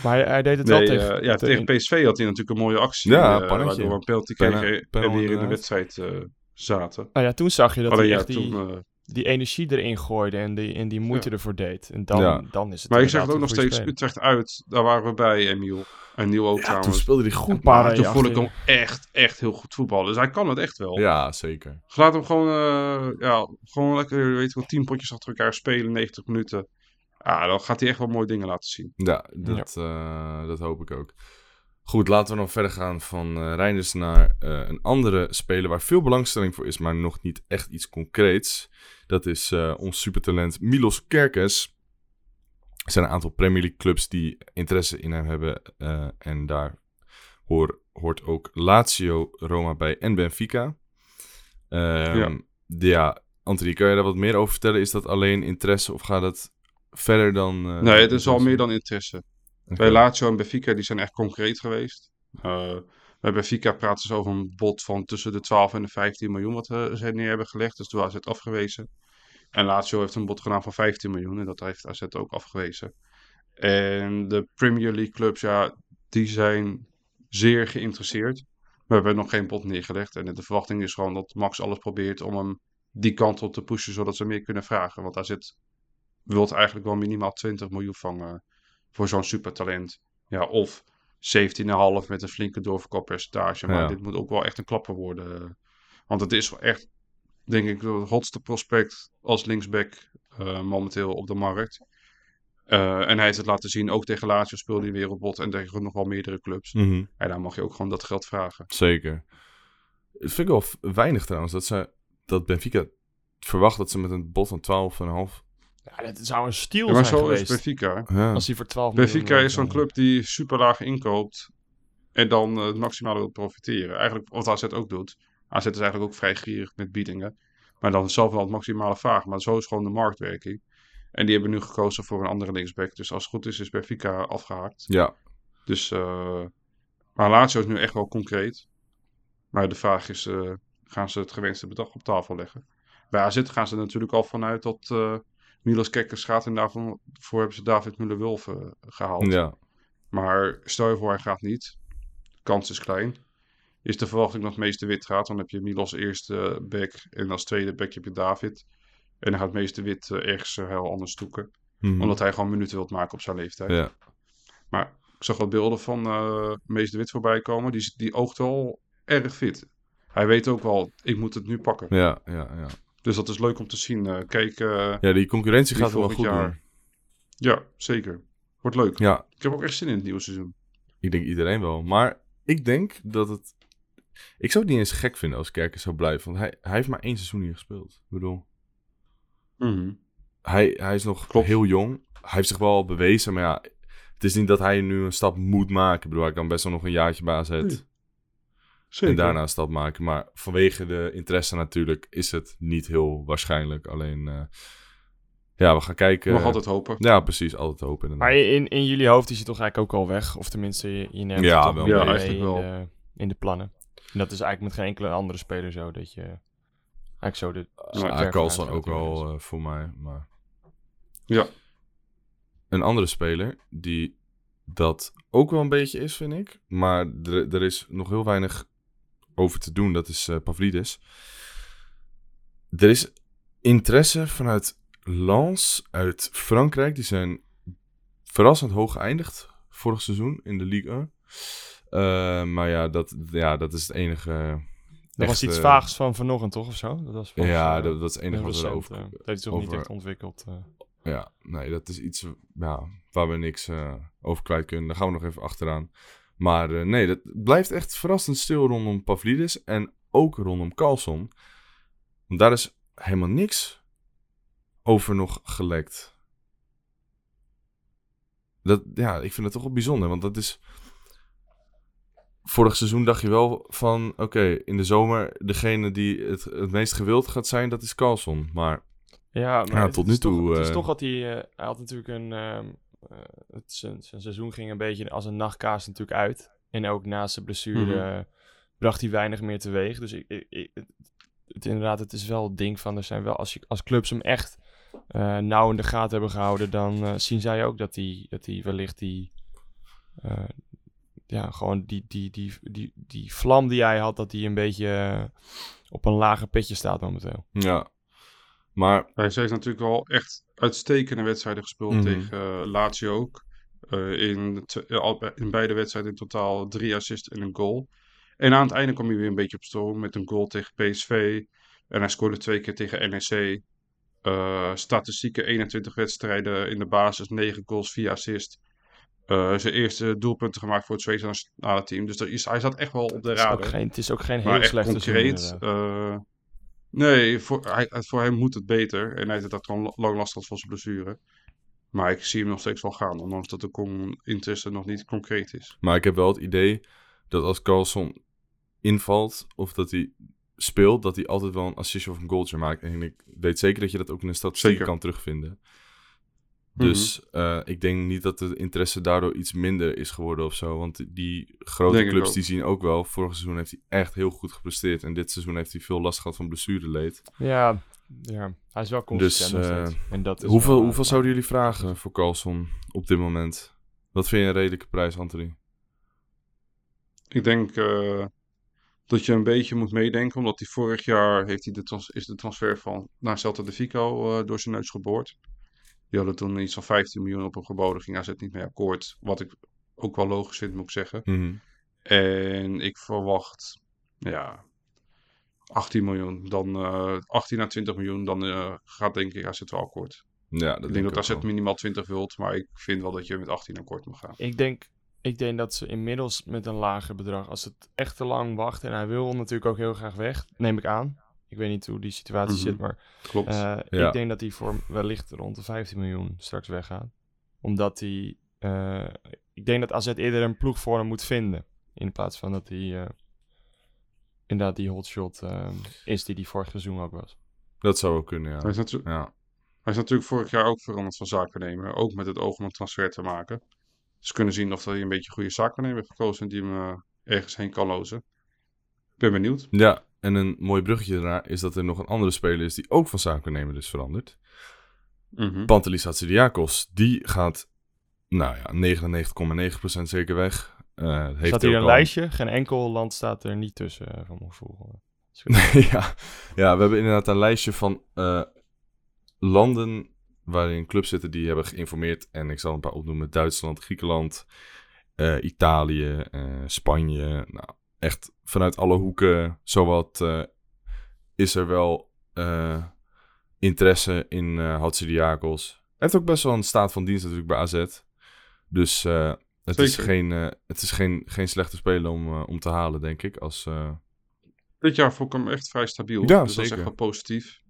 Maar hij, hij deed het wel Nee, tegen... eh, ja, tegen PSV had hij natuurlijk een mooie actie. Ja, eh, pannetje. waardoor we een penalty kregen en penalty weer in de wedstrijd eh, zaten. Nou ja, toen zag je dat hij ja, echt die, toen... eh, die energie erin gooide en die, en die moeite ervoor deed. En dan, Ja. dan is het maar ik zeg het ook nog steeds. Utrecht uit, daar waren we bij, Emiel. En Niel ook Ja, toen speelde hij goed. Een paar Maar toen vond ik hem echt, echt heel goed voetballen. Dus hij kan het echt wel. Ja, zeker. Laat hem gewoon, eh, ja, gewoon lekker, weet je wel, tien potjes achter elkaar spelen, 90 minuten. Ja, dan gaat hij echt wel mooie dingen laten zien. Ja, dat, eh, dat hoop ik ook. Goed, laten we nog verder gaan van eh Reinders naar eh, een andere speler waar veel belangstelling voor is, maar nog niet echt iets concreets. Dat is eh, ons supertalent Milos Kerkes. Er zijn een aantal Premier League clubs die interesse in hem hebben. eh, en daar hoor, hoort ook Lazio, Roma bij en Benfica. Ehm, Ja. ja, Anthony, kan je daar wat meer over vertellen? Is dat alleen interesse of gaat het verder dan... eh, nee, het is al meer dan interesse. Bij Lazio en Benfica, die zijn echt concreet geweest. Eh, bij Benfica praten ze over een bod van tussen de 12 en de 15 miljoen wat eh, ze neer hebben gelegd. Dus toen AZ afgewezen. En Lazio heeft een bod gedaan van 15 miljoen en dat heeft AZ ook afgewezen. En de Premier League clubs, ja, die zijn zeer geïnteresseerd. We hebben nog geen bod neergelegd. En de verwachting is gewoon dat Max alles probeert om hem die kant op te pushen, zodat ze meer kunnen vragen. Want AZ wil eigenlijk wel minimaal 20 miljoen vangen voor zo'n supertalent. Ja, of 17,5 met een flinke doorverkooppercentage. Maar Ja. dit moet ook wel echt een klapper worden. Want het is wel echt, denk ik, het hotste prospect als linksback eh, momenteel op de markt. Eh, en hij heeft het laten zien, ook tegen Lazio speelde hij wereldbod en tegen nog wel meerdere clubs. Mhm. En dan mag je ook gewoon dat geld vragen. Zeker. Het vind ik wel weinig trouwens. Dat, ze, dat Benfica verwacht dat ze met een bod van 12,5... Ja, dat zou een stiel Ja, maar zijn zo is geweest. Benfica. Ja. Als hij voor 12 Benfica miljoen, is zo'n eh, club die super laag inkoopt en dan eh, het maximale wil profiteren. Eigenlijk wat AZ ook doet. AZ is eigenlijk ook vrij gierig met biedingen. Maar dan zelf wel het maximale vragen. Maar zo is gewoon de marktwerking. En die hebben nu gekozen voor een andere linksback. Dus als het goed is, is Benfica afgehaakt. ja, Dus, eh maar Lazio is nu echt wel concreet. Maar de vraag is, eh, gaan ze het gewenste bedrag op tafel leggen? Bij AZ gaan ze natuurlijk al vanuit dat eh Milos Kekkers gaat. En daarvoor voor hebben ze David Müller-Wulf eh, gehaald. ja. Maar stel je voor hij gaat niet. De kans is klein. Is de verwachting dat Meester Wit gaat. Dan heb je Milos eerste back. En als tweede back heb je David. En dan gaat Meester Wit eh, ergens eh, heel anders zoeken. Mhm. Omdat hij gewoon minuten wilt maken op zijn leeftijd. ja. Maar ik zag wat beelden van eh Meester Wit voorbij komen. Die, die oogt wel erg fit. Hij weet ook wel, ik moet het nu pakken. Ja, ja, ja. Dus dat is leuk om te zien. Eh, kijk, eh, Ja, die concurrentie gaat wel goed jaar. doen. ja, zeker. Wordt leuk. Ja, Ik heb ook echt zin in het nieuwe seizoen. ik denk iedereen wel. Maar ik denk dat het... Ik zou het niet eens gek vinden als Kerkers zou blijven. Want hij, hij heeft maar één seizoen hier gespeeld. Ik bedoel, Mhm. hij, hij is nog Klopt. heel jong. Hij heeft zich wel al bewezen, maar ja... Het is niet dat hij nu een stap moet maken. Ik bedoel, hij kan best wel nog een jaartje bij AZ. Zeker. En daarna een stap maken. Maar vanwege de interesse natuurlijk is het niet heel waarschijnlijk. Alleen, eh, ja, we gaan kijken. Mag altijd hopen. Ja, precies. Altijd hopen inderdaad. Maar in, in jullie hoofd is hij toch eigenlijk ook al weg? Of tenminste, je, je neemt Ja, het toch wel. mee Ja, mee eigenlijk in, wel. De, in de plannen. En dat is eigenlijk met geen enkele andere speler zo. Dat je eigenlijk zo de... Ja, ver Carlson ook wel natuurlijk. eh, voor mij. Maar Ja. een andere speler die dat ook wel een beetje is, vind ik. Maar er, er is nog heel weinig over te doen. Dat is eh Pavlidis. Er is interesse vanuit Lens uit Frankrijk. Die zijn verrassend hoog geëindigd vorig seizoen in de Ligue 1. Eh, maar ja dat, ja, dat is het enige. Er was iets eh, vaags van vanochtend, toch? Of zo? Dat was volgens, Ja, eh, dat, dat is het enige wat we eh, dat is toch niet over- echt ontwikkeld. eh. Ja, nee, dat is iets ja, waar we niks eh, over kwijt kunnen. Daar gaan we nog even achteraan. Maar eh, nee, dat blijft echt verrassend stil rondom Pavlidis en ook rondom Carlson. Want daar is helemaal niks over nog gelekt. Dat, ja, ik vind het toch wel bijzonder, want dat is... Vorig seizoen dacht je wel van, oké, in de zomer degene die het, het meest gewild gaat zijn, dat is Carlson. Maar Ja, maar Ja, tot nu toch- toe, Het is eh, toch dat hij... eh, hij had natuurlijk een... ehm, eh, het, zijn, zijn seizoen ging een beetje als een nachtkaas natuurlijk uit. En ook naast zijn blessure Mhm. eh, bracht hij weinig meer teweeg. Dus ik, ik, ik- het, inderdaad, het is wel het ding van, er zijn wel, als, je, als clubs hem echt eh, nauw in de gaten hebben gehouden, dan eh, zien zij ook dat hij dat die wellicht die, eh, ja, gewoon die, die, die, die, die vlam die hij had, dat die een beetje eh, op een lager pitje staat momenteel. Ja. Maar Hij heeft natuurlijk wel echt uitstekende wedstrijden gespeeld Mhm. tegen eh, Lazio ook. Eh, in, in beide wedstrijden in totaal drie assists en een goal. En aan het einde kwam hij weer een beetje op stoom met een goal tegen PSV. En hij scoorde twee keer tegen NEC. Eh, statistieke 21 wedstrijden in de basis, 9 goals, 4 assists. Eh, zijn eerste doelpunten gemaakt voor het Zweedse nationale team. Dus er is, hij zat echt wel op de Het is, ook radar. geen, het is ook geen Maar heel echt slechte concreet. Nee, voor, hij, voor hem moet het beter. En hij heeft het gewoon lang last gehad van zijn blessure. Maar ik zie hem nog steeds wel gaan. Ondanks dat de con- interesse nog niet concreet is. Maar ik heb wel het idee dat als Carlson invalt of dat hij speelt, dat hij altijd wel een assist of een goaltje maakt. En ik weet zeker dat je dat ook in de statistiek kan terugvinden. Dus eh, ik denk niet dat de interesse daardoor iets minder is geworden of zo. Want die grote Denk clubs die zien ook wel, vorig seizoen heeft hij echt heel goed gepresteerd. En dit seizoen heeft hij veel last gehad van blessureleed. Ja, ja, hij is wel consistent Dus, eh. En dat is Hoeveel, wel- hoeveel zouden jullie vragen voor Carlson op dit moment? Wat vind je een redelijke prijs, Anthony? Ik denk eh, dat je een beetje moet meedenken. Omdat hij vorig jaar heeft hij de trans- is de transfer van naar Celta de Vico eh, door zijn neus geboord. Die hadden toen iets van 15 miljoen op hem geboden. Ging AZ niet mee akkoord. Wat ik ook wel logisch vind, moet ik zeggen. Mhm. En ik verwacht, ja, 18 miljoen. Dan eh 18 à 20 miljoen. Dan eh, gaat denk ik AZ wel akkoord. Ja, dat ik denk dat ook AZ wel. minimaal 20 wilt. Maar ik vind wel dat je met 18 akkoord moet gaan. Ik denk, ik denk dat ze inmiddels met een lager bedrag, als het echt te lang wacht en hij wil natuurlijk ook heel graag weg, neem ik aan. Ik weet niet hoe die situatie Mhm. zit, maar Klopt. eh, Ja. ik denk dat hij voor wellicht rond de 15 miljoen straks weggaat. Omdat hij, eh, ik denk dat AZ eerder een ploeg voor hem moet vinden. In plaats van dat hij eh, inderdaad die hotshot is die hij vorig seizoen ook was. Dat zou ook kunnen, hij, ja. is natu- ja. hij is natuurlijk vorig jaar ook veranderd van zaakwaarnemer. Ook met het oog om een transfer te maken. Ze kunnen zien of hij een beetje goede zaakwaarnemer heeft gekozen. Die hem ergens heen kan lozen. Ik ben benieuwd. Ja, en een mooi bruggetje daarna is dat er nog een andere speler is die ook van zakennemer is veranderd. Mhm. Pantelis Hatsidiakos, die gaat, nou ja, 99,9% zeker weg. Eh heeft staat hier een al- lijstje? Geen enkel land staat er niet tussen, eh, van mijn gevoel. ja, ja, we hebben inderdaad een lijstje van eh, landen waarin clubs zitten die hebben geïnformeerd. En ik zal een paar opnoemen. Duitsland, Griekenland, Italië, Spanje. Nou, echt vanuit alle hoeken zowat eh, is er wel eh, interesse in eh Hatsidiakos. Hij heeft ook best wel een staat van dienst natuurlijk bij AZ. Dus het is, geen, het is geen, geen slechte speler om, om te halen, denk ik. Als, Dit jaar vond ik hem echt vrij stabiel. Ja, dus dat is zeker. echt wel positief.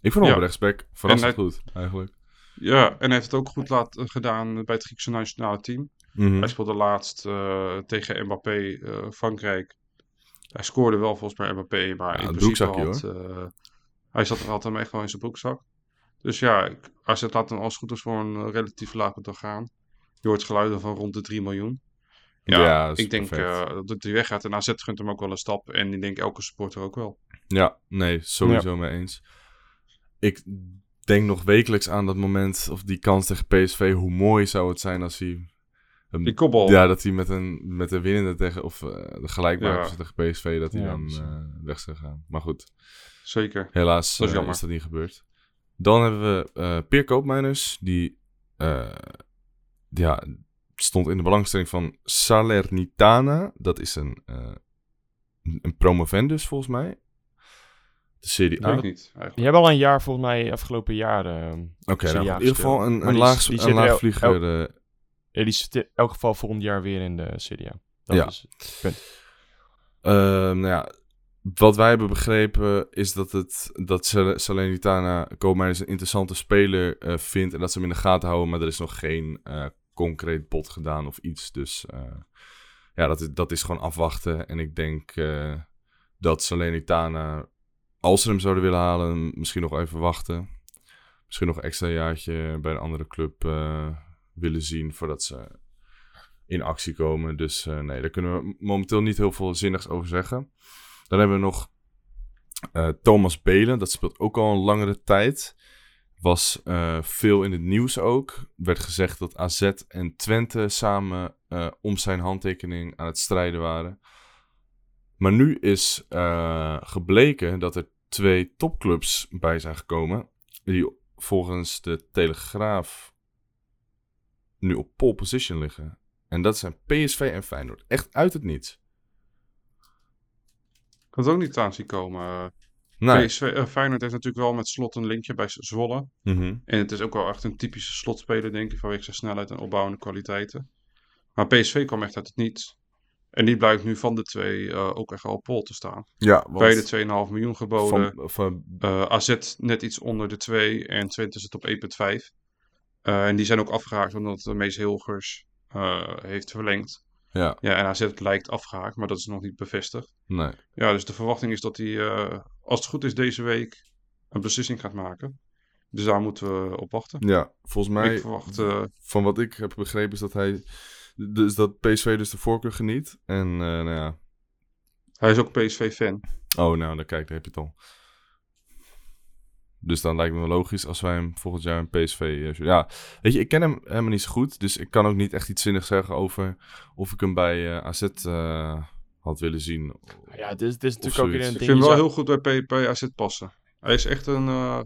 Ik vond hem Ja. op rechtsback verrassend En goed, eigenlijk. Ja, en hij heeft het ook goed laten gedaan bij het Griekse nationale team. Mhm. Hij speelde laatst eh, tegen Mbappé eh, Frankrijk. Hij scoorde wel volgens mij Mbappé, maar Ja, in principe had, eh, hij zat, had hem echt wel in zijn broekzak. Dus ja, ik- als het laat hem als goed is voor een relatief laag bedrag gaan. Je hoort geluiden van rond de 3 miljoen. Ja, Ja, dat is ik denk eh, dat hij weggaat en AZ gunt hem ook wel een stap. En ik denk elke supporter ook wel. Ja, nee, sowieso mee eens. Ik denk nog wekelijks aan dat moment, of die kans tegen PSV. Hoe mooi zou het zijn als hij... Die kopbal. Ja, dat hij met een, met de winnende tegen, of eh, de gelijkmakers Ja. tegen PSV, dat hij Ja, dan eh, weg zou gaan. Maar goed, Zeker. helaas Dat is eh, jammer. is dat niet gebeurd. Dan hebben we eh Peer Koopmeiners, die eh, ja, stond in de belangstelling van Salernitana. Dat is een, eh, een promovendus volgens mij. De Serie A. ik Oké, niet. Eigenlijk. Die hebben al een jaar, volgens mij, afgelopen jaar. eh, nou, Serie A in ieder geval een, een, laag, die een er laagvlieger. Die zit in elk geval volgend jaar weer in de Serie A. Dat Ja. is het punt. Ehm, nou ja, wat wij hebben begrepen is dat, het, dat Sal- Salernitana Koopmeiners een interessante speler eh, vindt en dat ze hem in de gaten houden, maar er is nog geen eh, concreet bod gedaan of iets. Dus eh, ja, dat is, dat is gewoon afwachten. En ik denk dat Salernitana, als ze hem zouden willen halen, misschien nog even wachten. Misschien nog een extra jaartje bij een andere club willen zien voordat ze in actie komen. Dus eh, nee, daar kunnen we momenteel niet heel veel zinnigs over zeggen. Dan hebben we nog eh, Thomas Belen. Dat speelt ook al een langere tijd. Was eh, veel in het nieuws ook. Werd gezegd dat AZ en Twente samen om zijn handtekening aan het strijden waren. Maar nu is gebleken dat er twee topclubs bij zijn gekomen. Die volgens de Telegraaf nu op pole position liggen. En dat zijn PSV en Feyenoord. Echt uit het niets. Ik had het ook niet aan zien komen. Nee. PSV, eh, Feyenoord heeft natuurlijk wel met slot een linkje bij Zwolle. Mhm. En het is ook wel echt een typische slotspeler, denk ik, vanwege zijn snelheid en opbouwende kwaliteiten. Maar PSV kwam echt uit het niets. En die blijkt nu van de twee eh, ook echt al op pol te staan. Ja, Beide 2,5 miljoen geboden. van, van, Eh, AZ net iets onder de 2 en Twente zit op 1,5. Eh, en die zijn ook afgehaakt omdat de Mees Hilgers eh, heeft verlengd. ja, Ja, en AZ lijkt afgehaakt, maar dat is nog niet bevestigd. nee. Ja, dus de verwachting is dat hij, eh, als het goed is, deze week een beslissing gaat maken. Dus daar moeten we op wachten. Ja, volgens mij, Ik verwacht, van wat ik heb begrepen, is dat hij. Dus dat PSV dus de voorkeur geniet. En, nou ja. hij is ook PSV-fan. Oh, nou, dan kijk, daar heb je het al. Dus dan lijkt me logisch als wij hem volgend jaar een PSV. eh, ja, weet je, ik ken hem helemaal niet zo goed. Dus ik kan ook niet echt iets zinnigs zeggen over of ik hem bij eh, AZ eh, had willen zien. Ja, het is, het is natuurlijk ook weer een Ik ding. vind hem wel zou- heel goed bij, bij AZ passen. Hij is echt een, eh,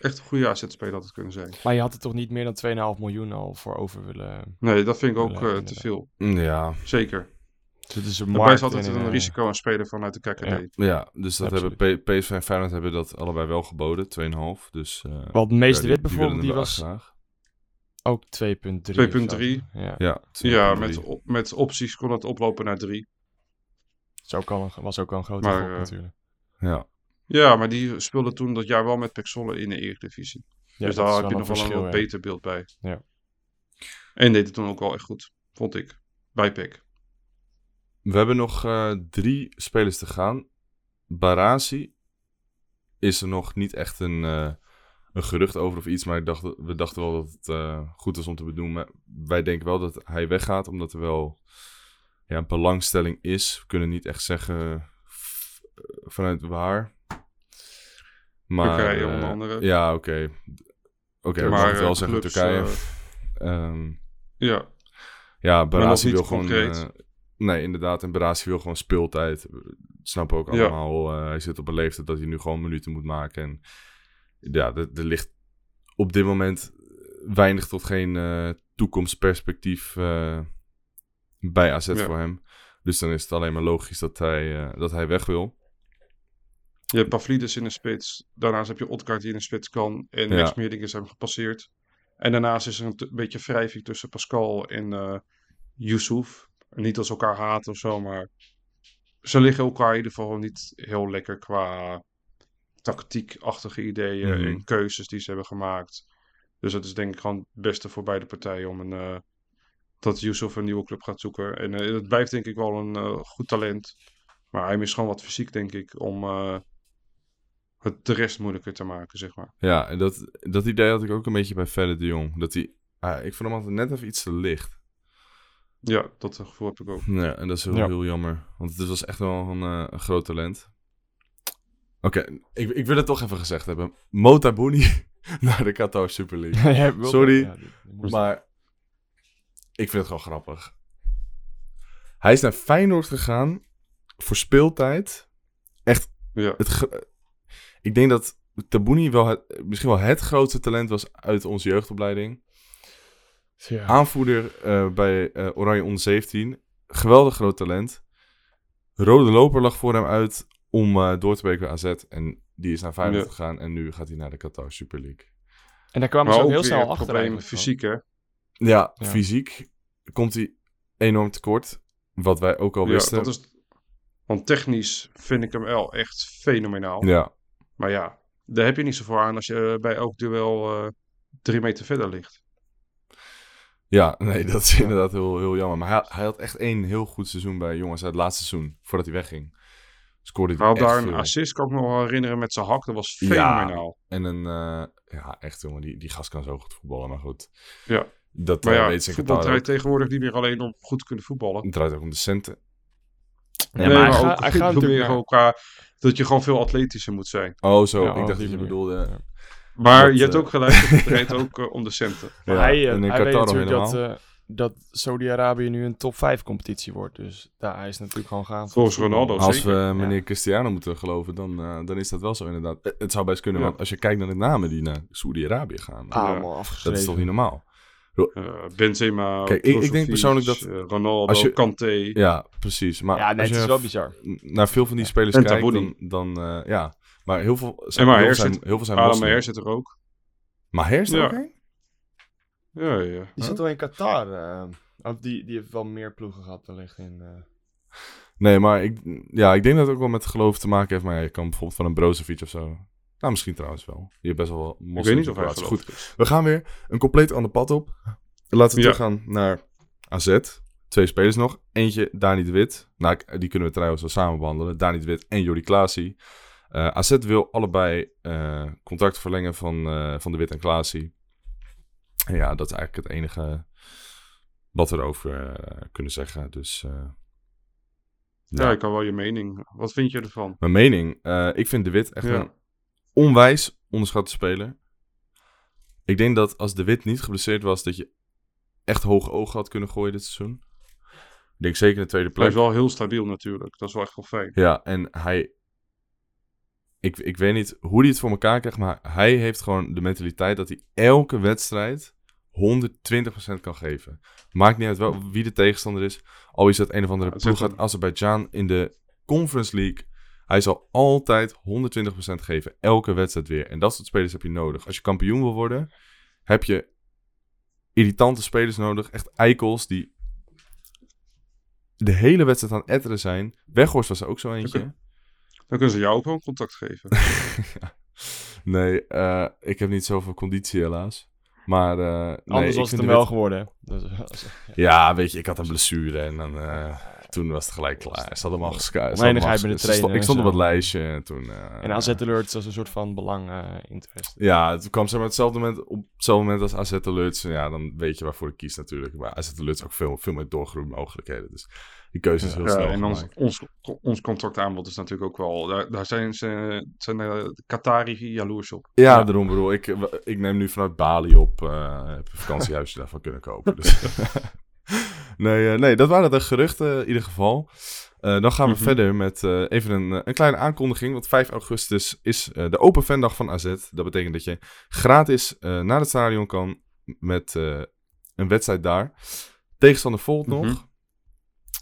echt een goede AZ-speler, had het kunnen zijn. Maar je had er toch niet meer dan 2,5 miljoen al voor over willen... Nee, dat vind ik ook eh, te veel. Ja, Zeker. Dus het is een markt is altijd en een eh, risico aan spelen vanuit de KKD. Ja. ja dus dat Absoluut. hebben PSV en Feyenoord hebben dat allebei wel geboden. 2,5. Dus. eh, Want Meester ja, Wit bijvoorbeeld, die was graag. ook 2,3. 2,3. of zo. Ja, Ja, Ja, 2,3. met, op- met opties kon het oplopen naar 3. is ook al een, was ook al een grote Maar, gok eh, natuurlijk. Ja. Ja, maar die speelde toen dat jaar wel met Pek Zwolle in de Eredivisie. Ja, dus dat daar heb je nog wel een wat beter beeld bij. Ja. En deed het toen ook wel echt goed, vond ik. Bij Pek. We hebben nog eh, drie spelers te gaan. Barasi is er nog niet echt een, eh, een gerucht over of iets. Maar ik dacht, we dachten wel dat het eh, goed was om te benoemen. Wij denken wel dat hij weggaat, omdat er wel ja, een belangstelling is. We kunnen niet echt zeggen vanuit waar. Maar, Turkije onder andere. Ja, oké. Oké, maar maar ik wel zeggen Turkije. eh, Ehm, ja, ja, Barasi wil gewoon... nee, inderdaad. En wil gewoon speeltijd. Snappen ook Ja. allemaal. eh, hij zit op een leeftijd dat hij nu gewoon minuten moet maken. En ja, er, er ligt op dit moment weinig tot geen eh, toekomstperspectief eh, bij AZ Ja. voor hem. Dus dan is het alleen maar logisch dat hij, dat hij weg wil. je hebt Pavlidis in de spits. Daarnaast heb je Odgaard die in de spits kan. En Ja. Rex Meerding is hem gepasseerd. En daarnaast is er een t- beetje wrijving tussen Pascal en Yusuf. Niet als elkaar haten of zo, maar ze liggen elkaar in ieder geval niet heel lekker qua tactiekachtige ideeën Mhm. en keuzes die ze hebben gemaakt. Dus het is denk ik gewoon het beste voor beide partijen om een, eh, dat Yusuf een nieuwe club gaat zoeken. En eh, het blijft denk ik wel een eh, goed talent. Maar hij mist gewoon wat fysiek, denk ik, om het de rest moeilijker te maken, zeg maar. Ja, en dat, dat idee had ik ook een beetje bij Verder de Jong. Dat hij, ah, ik vond hem altijd net even iets te licht. Ja, dat gevoel heb ik ook. Ja, en dat is heel, Ja. heel jammer. Want het was echt wel een, eh, een groot talent. Oké, ik, ik wil het toch even gezegd hebben. Mota naar de Qatar Super League. Sorry, ja, Maar ik vind het gewoon grappig. Hij is naar Feyenoord gegaan voor speeltijd. Ja, Het ik denk dat Tabouni wel het, misschien wel het grootste talent was uit onze jeugdopleiding. Ja. Aanvoerder eh, bij eh, Oranje onder 17. Geweldig groot talent. Rode loper lag voor hem uit om eh, door te breken bij AZ. En die is naar Feyenoord Ja. gegaan. En nu gaat hij naar de Qatar Super League. En daar kwamen ze ook ook heel snel achter probleem fysiek, hè. Ja, Ja. fysiek komt hij enorm tekort. Wat wij ook al Ja, wisten. dat is... Want technisch vind ik hem wel echt fenomenaal. Ja, Maar ja, daar heb je niet zoveel aan als je bij elk duel eh, drie meter verder ligt. Ja, nee, dat is inderdaad heel, heel jammer. Maar hij, hij had echt één heel goed seizoen bij jongens uit het laatste seizoen. Voordat hij wegging. Scoorde hij had echt daar een veel. assist, kan ik me nog wel herinneren, met zijn hak. Dat was Ja. fenomenaal. En een, eh, ja, echt jongen, die, die gast kan zo goed voetballen, maar goed. Ja. Dat Maar eh, ja, ze in voetbal draait tegenwoordig niet meer alleen om goed te kunnen voetballen. Het draait ook om de centen. Ja, nee, maar maar, hij ook gaat- hij natuurlijk dat je gewoon veel atletischer moet zijn. Oh, zo. Ja, ik dacht dat je bedoelde... Maar Dat, je hebt eh, ook gelijk, het draait ook eh, om de centen. Ja, hij, eh, en in hij weet Qatar natuurlijk dat, dat Saudi-Arabië nu een top 5 competitie wordt. Dus daar is natuurlijk gewoon gaan. Volgens. Ronaldo Als zeker. we meneer Cristiano moeten geloven, dan, dan is dat wel zo inderdaad. Het zou best kunnen, Ja. want als je kijkt naar de namen die naar Saoedi-Arabië gaan, Ah, dat is toch niet normaal? Benzema, Kijk, ik- ik denk persoonlijk dat Ronaldo, als je- Kanté. Ja, precies. Maar Ja, nee, als het je is wel bizar. naar veel van die spelers En kijkt, dan, dan eh, ja. Maar heel veel zijn, heel, veel zijn, zit- heel veel zijn Adam moslim. Maher zit er ook. Maher is er Ja. ook een? Ja, ja. Die zit wel in Qatar. of die, die heeft wel meer ploegen gehad wellicht in... eh, Nee, maar ik, ja, ik denk dat het ook wel met geloof te maken heeft. Maar ja, je kan bijvoorbeeld van een Brozovic of zo. Nou, misschien trouwens wel. Je hebt best wel wat Ik weet niet of hij gelooft Goed, we gaan weer een compleet ander pad op. Laten we Ja. teruggaan naar AZ. Twee spelers nog. Eentje, Dani de Wit. Nou, die kunnen we trouwens wel samen behandelen. Dani de Wit en Jordi Klaasie. Eh, AZ wil allebei contract verlengen van, eh, van de Wit en Klaasie. En ja, dat is eigenlijk het enige wat we erover kunnen zeggen. Dus eh, Ja, ik kan wel je mening. Wat vind je ervan? mijn mening. ik vind de Wit echt Ja. een onwijs onderschatte speler. Ik denk dat als de Wit niet geblesseerd was, dat je echt hoge ogen had kunnen gooien dit seizoen. Ik denk zeker in de tweede Hij plek. is wel heel stabiel natuurlijk. Dat is wel echt wel fijn. Ja, en hij... Ik, ik weet niet hoe hij het voor elkaar krijgt, maar hij heeft gewoon de mentaliteit dat hij elke wedstrijd 120% kan geven. Maakt niet uit wel, wie de tegenstander is. Al is het een of andere Ja, ploeg uit Azerbeidzjan in de Conference League. Hij zal altijd 120% geven, elke wedstrijd weer. En dat soort spelers heb je nodig. Als je kampioen wil worden, heb je irritante spelers nodig. Echt eikels die de hele wedstrijd aan het etteren zijn. Weghorst was er ook zo eentje. Dan kunnen ze jou ook wel een contact geven. Nee, eh, ik heb niet zoveel conditie helaas. Maar eh, nee, Anders ik was het hem de wel wit- geworden. Dus, als- Ja, weet je, ik had een blessure en dan, eh, toen was het gelijk klaar. Ze hadden hem al de trainer Ik stond en op het lijstje en toen... eh, en AZ Alerts als een soort van belang eh interest. Ja, het kwam zeg maar hetzelfde moment, op hetzelfde moment als AZ Alerts. En Ja, dan weet je waarvoor ik kies natuurlijk. Maar AZ Alerts ook veel, veel meer doorgroeimogelijkheden. Dus die keuze is heel Ja, snel en ons, ons, ons contractaanbod is natuurlijk ook wel... Daar, daar zijn, ze, zijn de Qatari jaloers op. Ja, Ja. daarom bedoel ik. Ik neem nu vanuit Bali op. eh heb een vakantiehuisje daarvan kunnen kopen. Dus. nee, eh, nee, dat waren de geruchten in ieder geval. Eh, dan gaan we Mhm. verder met even een, een kleine aankondiging. Want 5 augustus is de Open Fandag van AZ. Dat betekent dat je gratis naar het stadion kan met een wedstrijd daar. Tegenstander volgt Mhm. nog.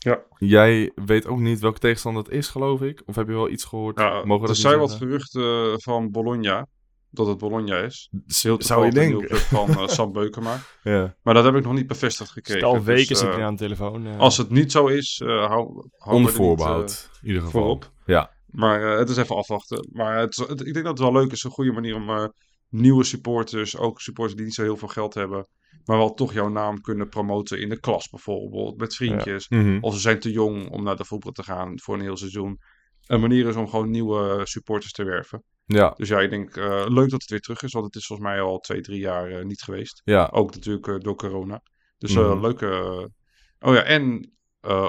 Ja. Jij weet ook niet welke tegenstander het is, geloof ik. Of heb je wel iets gehoord? Ja, Mogen er dat zijn wat geruchten van Bologna. Dat het Bologna is. Heel Zou je denken? van eh, Sam Beukema. Ja. Maar dat heb ik nog niet bevestigd gekregen. Al weken Dus, zit eh, hij aan de telefoon. eh. Als het niet zo is, eh hou, hou Onder er niet, voorbehoud, in ieder eh, geval. voorop. Ja. Maar eh, het is even afwachten. Maar het, het- ik denk dat het wel leuk is. Een goede manier om eh, nieuwe supporters, ook supporters die niet zo heel veel geld hebben, maar wel toch jouw naam kunnen promoten in de klas bijvoorbeeld, met vriendjes. Mhm. Of ze zijn te jong om naar de voetbal te gaan voor een heel seizoen. Een manier is om gewoon nieuwe supporters te werven. Ja, Dus ja, ik denk eh, leuk dat het weer terug is, want het is volgens mij al twee, drie jaar eh, niet geweest. ja. Ook natuurlijk eh, door corona. Dus Mhm. leuke. oh ja, en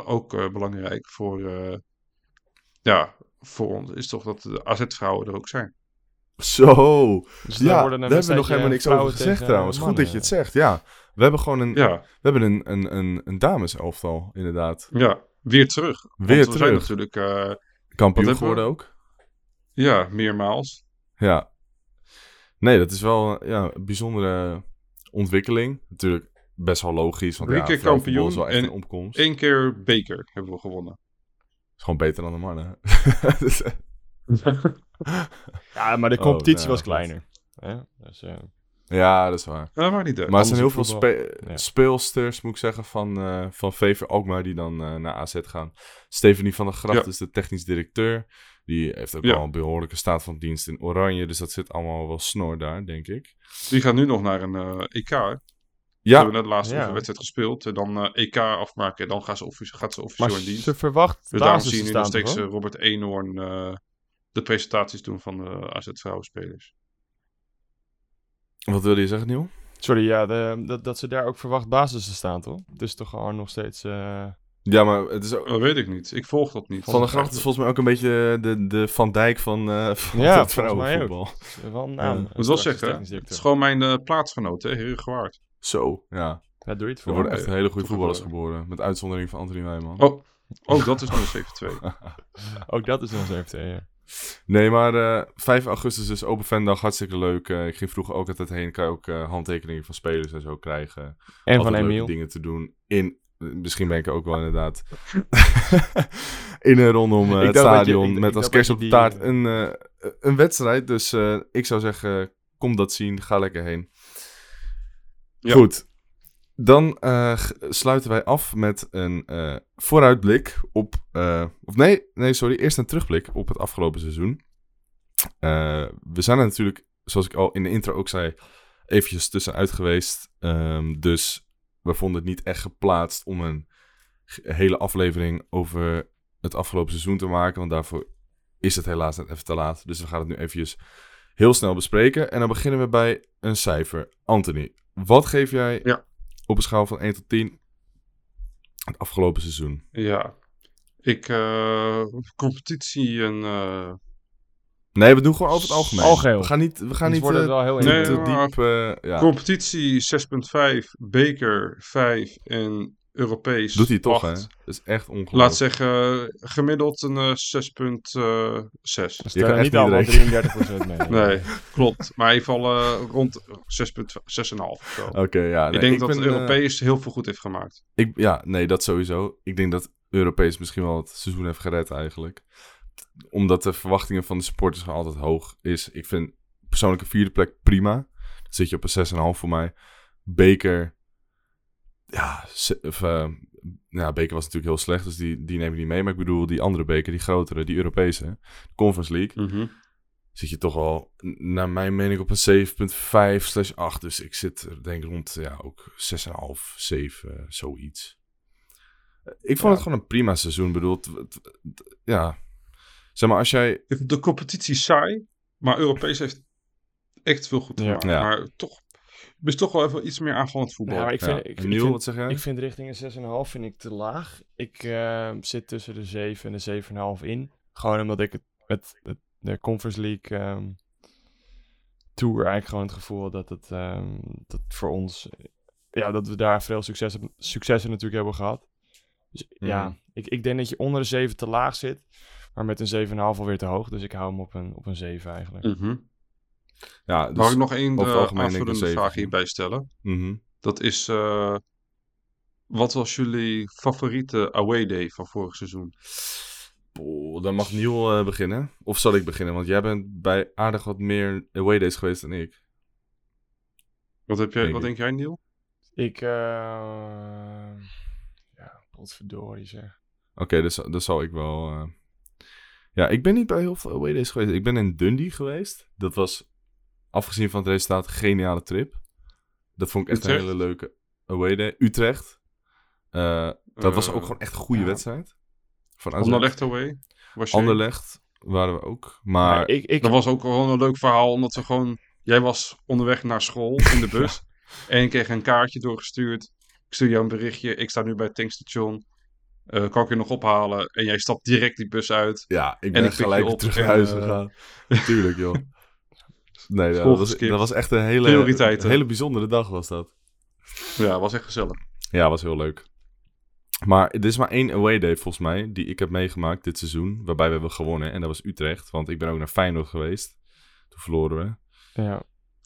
ook belangrijk voor. ja, voor ons is toch dat de AZ-vrouwen er ook zijn. Zo. Dus daar Ja, daar hebben we nog helemaal niks vrouwen over gezegd trouwens. Goed dat je het zegt, ja. We hebben gewoon een, Ja, we hebben een, een, een, een dameselftal, inderdaad. ja weer terug. Weer Want we zijn terug. natuurlijk. eh, Kampioen geworden ook. ja, meermaals. Ja. Nee, dat is wel ja, een bijzondere ontwikkeling. Natuurlijk best wel logisch, want Drie ja, keer kampioen is wel echt en een keer beker hebben we gewonnen. is gewoon beter dan de mannen. Ja, maar de Oh, competitie nou, was kleiner. hè? Dus, eh, ja, dat is waar. Dat maakt niet uit. Maar er zijn heel veel spe- Ja. speelsters, moet ik zeggen, van, eh van VV Alkmaar die dan eh, naar AZ gaan. Stephanie van der Gracht Ja. is de technisch directeur. Die heeft ook Ja. al een behoorlijke staat van dienst in Oranje. Dus dat zit allemaal wel snor daar, denk ik. Die gaat nu nog naar een eh, EK. hè? We Ja, hebben net de laatste Ja. wedstrijd gespeeld. En dan eh, EK afmaken. En dan gaan ze gaat ze officieel maar in dienst. ze verwacht Dus daarom basis zie je te nu nog staan, steeds Robert Eenhoorn eh, de presentaties doen van de AZ vrouwenspelers. wat wilde je zeggen, Niel? Sorry, ja, de, dat, dat ze daar ook verwacht basis te staan, toch? Het is toch gewoon nog steeds... eh, Ja, maar het is ook... Dat weet ik niet. Ik volg dat niet. Van der Gracht is volgens mij ook een beetje de, de Van Dijk van, eh van Ja, het volgens mij ook. vrouwenvoetbal. wel een naam. Ja. Ik moet wel zeggen, het is gewoon mijn eh, plaatsgenoot, hè, Herengewaard. Zo, ja. Daar doe je het Er voor. worden echt hele goede voetballers geboren. Met uitzondering van Anthony Wijman. Oh, oh, dat is 072. Ook dat is nog eens even, ja. Nee, maar eh 5 augustus is Open Fandag. Hartstikke leuk. Eh, ik ging vroeger ook altijd heen. Kan je ook eh, handtekeningen van spelers en zo krijgen. En Altijd van Emiel. dingen te doen. In, misschien ben ik er ook wel inderdaad. in en rondom eh, het je- stadion. ik- met ik als kerst op de je die, taart een, eh, een wedstrijd. Dus eh, ik zou zeggen, kom dat zien. Ga lekker heen. Ja. Goed. Dan eh, sluiten wij af met een eh, vooruitblik op. eh, of nee, nee, sorry. Eerst een terugblik op het afgelopen seizoen. We zijn er natuurlijk, zoals ik al in de intro ook zei, eventjes tussenuit geweest. Ehm, dus we vonden het niet echt geplaatst om een hele aflevering over het afgelopen seizoen te maken. Want daarvoor is het helaas net even te laat. Dus we gaan het nu eventjes heel snel bespreken. En dan beginnen we bij een cijfer. Anthony, wat geef jij Ja. Op een schaal van 1 tot 10 het afgelopen seizoen? Ja. Ik, eh, competitie en... eh, Nee, we doen gewoon over het algemeen. Algeheel. We gaan niet, we gaan niet wordt het eh, wel heel Nee, te diep. eh, ja. Competitie 6.5, beker 5 en Europees Doet hij toch, hè? 8. Dat is echt ongelooflijk. Laat zeggen, gemiddeld een eh, 6.6. Dat Je kan tellen echt niet allemaal niet 33% mee. nee, klopt. Maar even al eh, rond 6.6,5 of zo. Oké, ja. nee, ik denk dat ben, eh, Europees heel veel goed heeft gemaakt. ik, ja, nee, dat sowieso. Ik denk dat Europees misschien wel het seizoen heeft gered eigenlijk. Omdat de verwachtingen van de supporters gewoon altijd hoog is. Ik vind persoonlijk een vierde plek prima. Dan zit je op een 6,5 voor mij. Beker... Ja, of, ja, Beker was natuurlijk heel slecht, dus die, die neem ik niet mee. Maar ik bedoel, die andere beker, die grotere, die Europese, Conference League. Mhm. zit je toch al, naar mijn mening, op een 7.5 slash 8. Dus ik zit er denk ik rond, ja, ook 6,5, 7, zoiets. Eh, Ik vond Ja. het gewoon een prima seizoen. Ik bedoel, het- het- het- ja. Zeg maar, als jij... De competitie saai, maar Europees heeft echt veel goed Ja. gemaakt. Ja. Maar toch, is toch wel even iets meer aanvallend voetbal. Ja, maar ik Ja. vind, ik, ik vind, ik vind richting een 6,5 vind ik te laag. Ik eh, zit tussen de 7 en de 7,5 in. Gewoon omdat ik het met het, de Conference League ehm, Tour eigenlijk gewoon het gevoel had dat het ehm, dat voor ons... Ja, dat we daar veel succes, successen natuurlijk hebben gehad. Dus ja, Mhm. ik, ik denk dat je onder de 7 te laag zit. Maar met een 7,5 alweer te hoog. Dus ik hou hem op een, op een 7 eigenlijk. Mhm. Ja, dus, Mag ik nog één eh, aanvullende zeven. vraag hierbij stellen? mhm. Dat is, eh, wat was jullie favoriete away day van vorig seizoen? Poeh, dan mag Niel eh, beginnen. Of zal ik beginnen? Want jij bent bij aardig wat meer away days geweest dan ik. Wat, heb jij, Denk wat ik. denk jij, Niel? Ik, eh ja, potverdorie zeg. Oké, dus dat zal ik wel. eh. Ja, ik ben niet bij heel veel away days geweest. Ik ben in Dundee geweest. Dat was, afgezien van het resultaat, geniale trip. Dat vond ik echt Utrecht? een hele leuke away day. Utrecht. Eh, dat was Eh, ook gewoon echt een goede ja. wedstrijd. Van. Anderlecht away? Was je- Anderlecht waren we ook. Maar Maar ik, ik, Dat was ook gewoon een leuk verhaal, omdat we gewoon... Jij was onderweg naar school in de bus. En ik kreeg een kaartje doorgestuurd. Ik stuur jou een berichtje. Ik sta nu bij het tankstation. Eh, kan ik je nog ophalen? En jij stapt direct die bus uit. ja, ik En ben ik gelijk terug naar huis gegaan. Tuurlijk, joh. Nee, dat was, dat was echt een hele, een hele bijzondere dag was dat. Ja, was echt gezellig. Ja, was heel leuk. Maar er is maar één away day volgens mij die ik heb meegemaakt dit seizoen. Waarbij we hebben gewonnen. En dat was Utrecht. Want ik ben ook naar Feyenoord geweest. Toen verloren we. ja,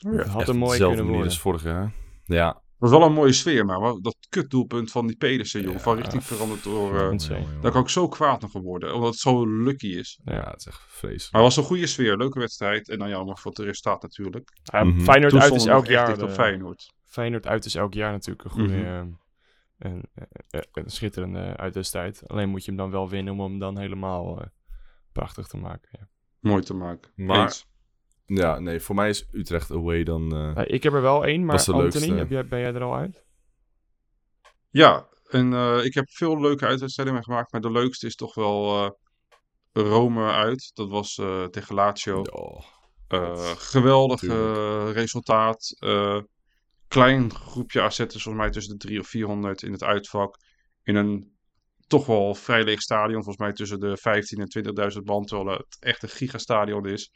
Oh het had Echt een mooi dezelfde kunnen manier worden. als vorig jaar. Ja. Was wel een mooie sfeer, maar dat kutdoelpunt van die Pedersen, joh. Ja. van richting veranderd door... eh, jongen. daar kan ik zo kwaad nog geworden, omdat het zo lucky is. Ja, het is echt vreselijk. Maar het was een goede sfeer, leuke wedstrijd. En dan jammer voor het resultaat natuurlijk. Ja, Mhm. Feyenoord Toen uit is elk jaar. dicht op de- Feyenoord. Feyenoord uit is elk jaar natuurlijk een goede, een, eh, eh, een schitterende uitwedstrijd. Alleen moet je hem dan wel winnen om hem dan helemaal eh, prachtig te maken. Ja. Mooi te maken. Maar- Eens. Ja, nee, voor mij is Utrecht away dan... eh, ik heb er wel één, maar Anthony, leukste. heb jij, ben jij er al uit? Ja, en eh, ik heb veel leuke uitwedstrijden meegemaakt, maar de leukste is toch wel eh, Rome uit. Dat was eh, tegen Lazio. oh, Eh, geweldig resultaat. Eh, klein groepje AZ'ers, volgens mij tussen de 3 of 400 in het uitvak. In een toch wel vrij leeg stadion, volgens mij tussen de 15 en 20.000 man, terwijl het echt een gigastadion is.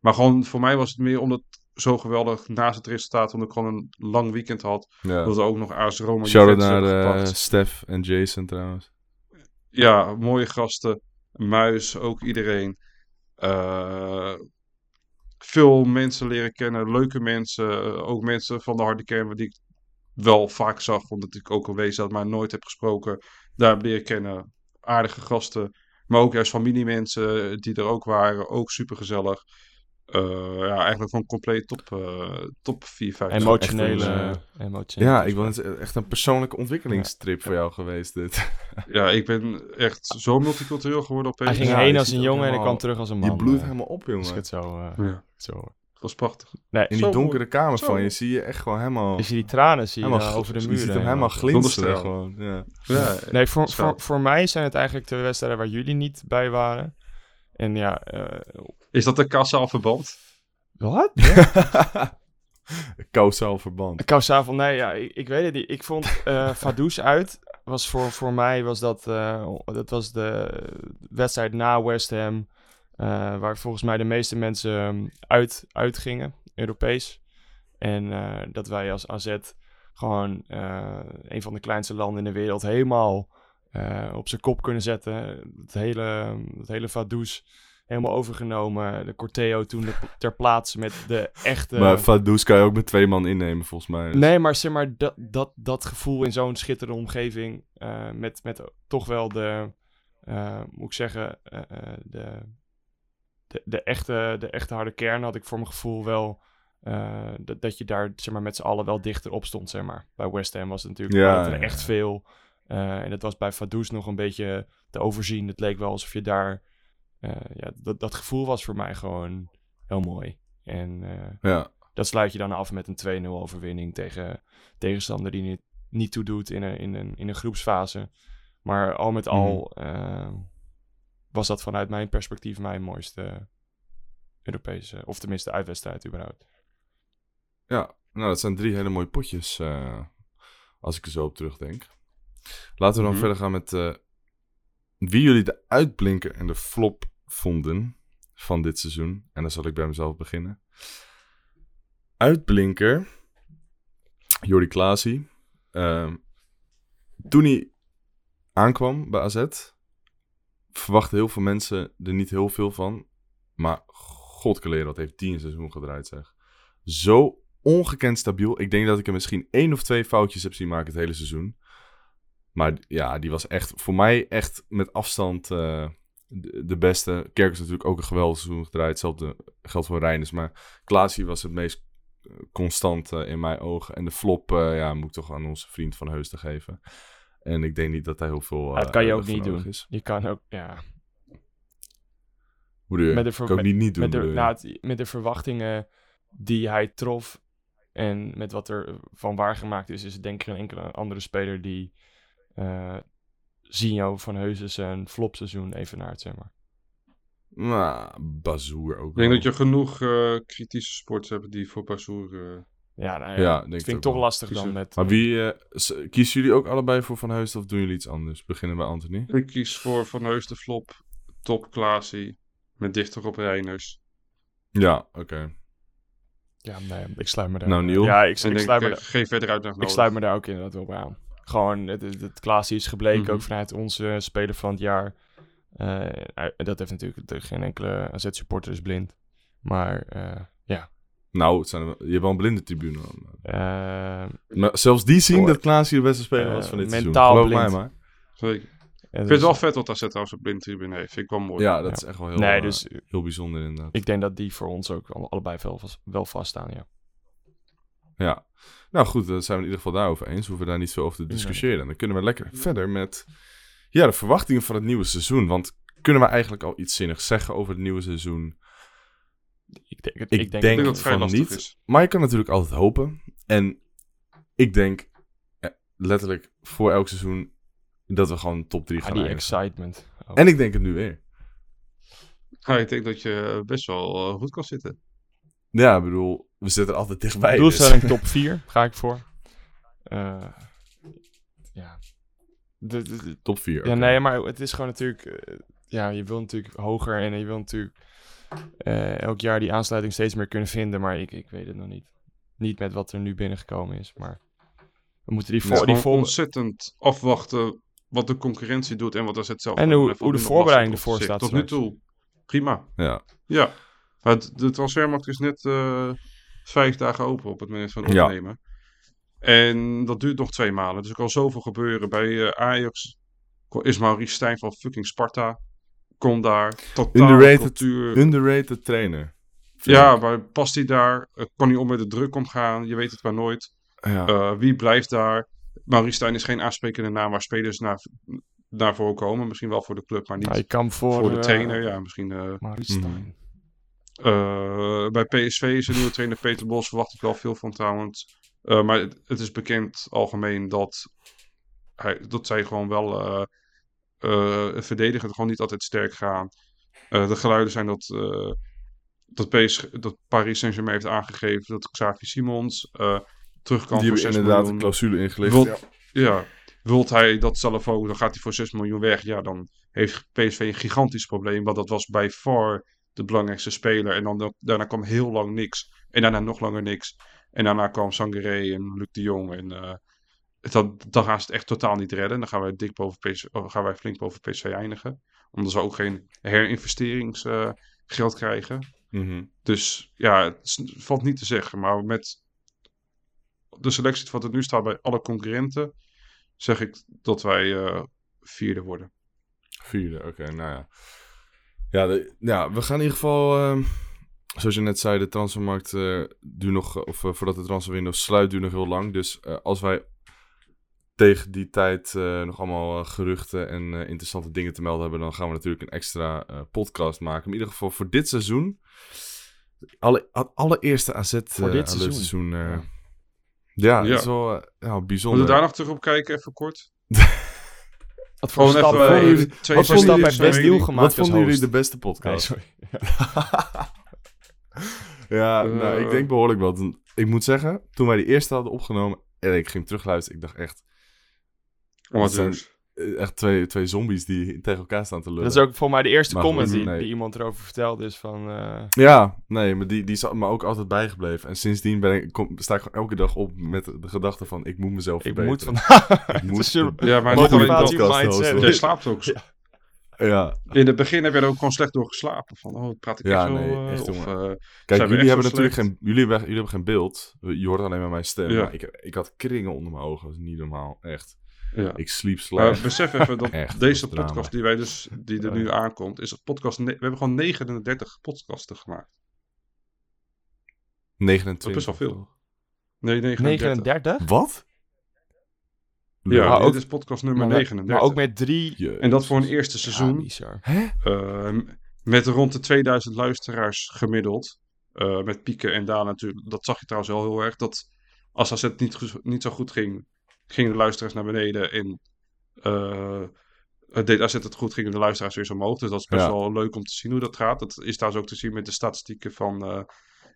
Maar gewoon voor mij was het meer omdat zo geweldig naast het resultaat, omdat ik gewoon een lang weekend had, Ja. dat we ook nog AS Roma Shout-out naar gepakt. Stef en Jason trouwens. Ja, mooie gasten. Muis, ook iedereen. Eh, veel mensen leren kennen, leuke mensen. eh, ook mensen van de harde kern die ik wel vaak zag, omdat ik ook al had, maar nooit heb gesproken. Daar heb leren kennen. Aardige gasten. Maar ook juist familiemensen die er ook waren. Ook super gezellig. Ja, eigenlijk gewoon compleet top, eh, top 4, 5. Emotionele. echt emotionele Ja, ik het echt een persoonlijke ontwikkelingstrip voor jou geweest dit. Ja, ik ben echt zo multicultureel geworden opeens. Hij ging Ja, heen je als ziet een jongen en helemaal- kwam terug als een man. Je bloedt eh. helemaal op, ik jongen. het zo, eh, Ja, zo was prachtig. Nee, In Zo die donkere mooi. kamer Zo van je zie je echt gewoon helemaal... Als je die tranen zie je helemaal daar gl- over de je muur. ziet hem helemaal lopen. glinsteren gewoon. Ja. Ja, Nee, voor, voor, voor mij zijn het eigenlijk de wedstrijden waar jullie niet bij waren. En ja, eh Is dat een kassaal verband? wat? Kausaal verband. Kausaal, nee, ja, ik, ik weet het niet. Ik vond eh Vaduz uit, was voor, voor mij was dat, eh, dat was de wedstrijd na West Ham, eh, waar volgens mij de meeste mensen ehm, uit, uitgingen, Europees. En eh, dat wij als AZ gewoon eh, een van de kleinste landen in de wereld helemaal eh, op zijn kop kunnen zetten. Het hele, het hele Vaduz helemaal overgenomen. De Corteo toen de- ter plaatse met de echte... Maar Vaduz kan je ook met twee man innemen, volgens mij. Nee, maar zeg maar, dat, dat, dat gevoel in zo'n schitterende omgeving. eh, met, met toch wel de. eh, moet ik zeggen. eh, de, de, de, echte, de echte harde kern had ik voor mijn gevoel wel. dat, dat je daar zeg maar, met z'n allen wel dichter op stond. Zeg maar. Bij West Ham was het natuurlijk Ja, waren ja, echt ja. veel. en dat was bij Vaduz nog een beetje te overzien. Het leek wel alsof je daar. Eh, ja, dat, dat gevoel was voor mij gewoon heel mooi. En eh, Ja. dat sluit je dan af met een 2-0 overwinning tegen tegenstander die niet, niet toedoet in een, in, een, in een groepsfase. Maar al met al eh, was dat vanuit mijn perspectief mijn mooiste Europese, of tenminste uitwedstrijd überhaupt. Ja, nou, dat zijn drie hele mooie potjes. als ik er zo op terugdenk. Laten we dan Mhm. verder gaan met eh, wie jullie de uitblinker en de flop vonden van dit seizoen. En dan zal ik bij mezelf beginnen. Uitblinker, Jordi Klaasie. Ehm, toen hij aankwam bij AZ, verwachten heel veel mensen er niet heel veel van. Maar godkeleer, wat heeft die een seizoen gedraaid zeg. Zo ongekend stabiel. Ik denk dat ik hem misschien één of twee foutjes heb zien maken het hele seizoen. Maar ja, die was echt voor mij echt met afstand eh, de, de beste. Kerk is natuurlijk ook een geweldig seizoen gedraaid. Hetzelfde geldt voor Reinders. Maar Klaasie was het meest eh, constant eh, in mijn ogen. En de flop ja, moet ik toch aan onze vriend Van Heusden geven. En ik denk niet dat hij heel veel... Dat kan je ook niet doen. Is. Je kan ook, ja, Hoe doe je? Met de Kan ook niet niet doen. met, de, nou, het- met de verwachtingen die hij trof en met wat er van waargemaakt is, is het denk ik geen enkele andere speler die eh Zinho van Heuzen zijn flopseizoen evenaart, zeg maar. Nou, Bazoer ook Ik denk wel. dat je genoeg eh, kritische sports hebt die voor Bazoer... eh, Ja, nou ja, Ja, dat denk ik vind ik toch wel. lastig dan Kiezen. met... Maar wie, eh, kiezen jullie ook allebei voor Van Heusden of doen jullie iets anders? Beginnen bij Anthony. Ik kies voor Van Heus de flop, top Klaasie, met dichter op Reiners. Ja, oké. Ja, nee, ik sluit me daar... Nou, Niel? Ja, ik, ik, denk, sluit me daar- geen verder uitleg ik sluit me daar ook inderdaad wel bij aan. Gewoon, het, het, het Klaasie is gebleken, Mhm. ook vanuit onze speler van het jaar. Eh, dat heeft natuurlijk de- geen enkele AZ-supporter is blind. Maar eh, ja, Nou, het zijn, je hebt wel een blinde tribune. eh, Maar zelfs die zien Oh, dat Klaasie de beste speler was van dit mentaal seizoen. Geloof blind. mij maar. Zeker. Ik vind dus- het wel vet wat AZ trouwens op blindtribune heeft. Vind ik wel mooi. Ja, dat Ja. is echt wel heel, Nee, dus heel bijzonder inderdaad. ik denk dat die voor ons ook alle- allebei wel, vast- wel vaststaan, ja. Ja. Nou goed, dan zijn we in ieder geval daarover eens. Hoeven we daar niet veel over te discussiëren. Dan kunnen we lekker verder met ja, de verwachtingen van het nieuwe seizoen. Want kunnen we eigenlijk al iets zinnigs zeggen over het nieuwe seizoen? Ik denk, het, Ik ik denk, dat het vrij van lastig niet. is. Maar je kan natuurlijk altijd hopen. En ik denk eh, letterlijk voor elk seizoen dat we gewoon top 3 ah, gaan die eindigen. excitement. Oh. En ik denk het nu weer. Ja, ik denk dat je best wel eh, goed kan zitten. Ja, ik bedoel, we zitten er altijd dichtbij. dus- Doelstelling top 4 ga ik voor. Eh, ja. De, de- de- Top 4. ja, nee, maar het is gewoon natuurlijk... eh, ja, je wil natuurlijk hoger en je wil natuurlijk eh, elk jaar die aansluiting steeds meer kunnen vinden. Maar ik, ik weet het nog niet. Niet met wat er nu binnengekomen is, maar... We moeten die, voor, die voor, ontzettend afwachten wat de concurrentie doet en wat AZ zelf En hoe- hoe de voorbereiding ervoor staat Tot nu toe, prima. Ja. Ja, het, de transfermarkt is net eh, vijf dagen open op het moment van Ja. opnemen. En dat duurt nog twee maanden. Dus er kan zoveel gebeuren. Bij eh, Ajax is Maurice Stijn van fucking Sparta. Komt daar. Totaal Underrated, cultuur. underrated trainer. ja, ik. maar past hij daar? Kan hij om met de druk omgaan? Je weet het maar nooit. ja. Eh, wie blijft daar? Maurice Stijn is geen aansprekende naam waar spelers naar, naar voren komen. Misschien wel voor de club, maar niet Nou, voor, voor de eh, trainer. Ja, misschien... eh, Maurice Mhm. Stijn. Bij PSV is een nieuwe trainer Peter Bos. Verwacht ik wel veel van trouwens. Eh, maar het, het is bekend algemeen dat, hij, dat zij gewoon wel eh eh, verdedigend gewoon niet altijd sterk gaan. Eh, de geluiden zijn dat, eh, dat, PS, dat Paris Saint-Germain heeft aangegeven dat Xavi Simons eh, terug kan Die voor hebben 6 inderdaad miljoen. een clausule ingelicht. Wilt, ja. ja, wilt hij dat zelf ook, dan gaat hij voor 6 miljoen weg. Ja, dan heeft PSV een gigantisch probleem. Want dat was bij far de belangrijkste speler. En dan, daarna kwam heel lang niks. En daarna nog langer niks. En daarna kwam Sangaré en Luc de Jong. En eh, dat, dan gaan ze het echt totaal niet redden. Dan gaan wij, dik boven oh, gaan wij flink boven PSV eindigen. Omdat ze ook geen herinvesteringsgeld krijgen. Mhm. Dus ja, het valt niet te zeggen. Maar met de selectie wat er nu staat bij alle concurrenten, zeg ik dat wij eh, vierde worden. Vierde, oké, nou ja. Ja, de- ja, we gaan in ieder geval, ehm, zoals je net zei, de transfermarkt eh duurt nog, of eh, voordat de transferwindow sluit, duurt nog heel lang. Dus eh, als wij tegen die tijd eh, nog allemaal eh, geruchten en eh, interessante dingen te melden hebben, dan gaan we natuurlijk een extra eh, podcast maken. In ieder geval voor dit seizoen, alle, allereerste AZ eh Voor dit seizoen. seizoen. eh, Ja. ja, Ja. dat is wel eh, ja, Moeten bijzonder. we daar nog terug op kijken, even kort? Wat voor Gewoon stap, even eh, eh, jullie- twee wat voor vonden stap jullie- heeft Best zijn Deal gemaakt Wat vonden als jullie de beste Nee, podcast? sorry. Ja, Eh. nou, ik denk behoorlijk wel. Toen- Ik moet zeggen, toen wij die eerste hadden opgenomen en ik ging terugluisteren, ik dacht echt, Amateurs. eh, echt twee, twee zombies die tegen elkaar staan te lullen. Dat is ook voor mij de eerste Maar comment goed, die, nee. die iemand erover vertelde. Is van, eh, Ja, nee, maar die, die is me ook altijd bijgebleven. En sindsdien ben ik, kom, sta ik gewoon elke dag op met de gedachte van, ik moet mezelf ik moet verbeteren. van... Ik moet- een Ja, maar niet alleen. Jij slaapt ook. Ja. Ja, In het begin heb je er ook gewoon slecht door geslapen. Van, oh, praat ik Ja, echt zo? nee, eh, echt, of, jongen. eh, kijk, jullie hebben natuurlijk slecht? geen, jullie, hebben, jullie hebben geen beeld. Je hoort alleen maar mijn stem. Ja. Maar ik, ik had kringen onder mijn ogen, dat is niet normaal, echt. Ja. Ik sliep Maar slecht. besef even dat Echt, dat deze drama. podcast die wij dus, die er nu aankomt, is podcast. We hebben gewoon 39 podcasten gemaakt. 29. Dat is best wel veel. Nee, 39. 39? Wat? Ja, Maar dit ook- is podcast nummer Maar, 39. maar ook met drie... En dat voor een eerste Ja, seizoen. bizar. eh, met rond de 2000 luisteraars gemiddeld. eh, met pieken en dalen natuurlijk. Dat zag je trouwens wel heel erg. Dat als AZ niet, niet zo goed ging, gingen de luisteraars naar beneden. En eh, het deed AZ het goed, gingen de luisteraars weer zo omhoog. Dus dat is best Ja. wel leuk om te zien hoe dat gaat. Dat is trouwens ook te zien met de statistieken van eh,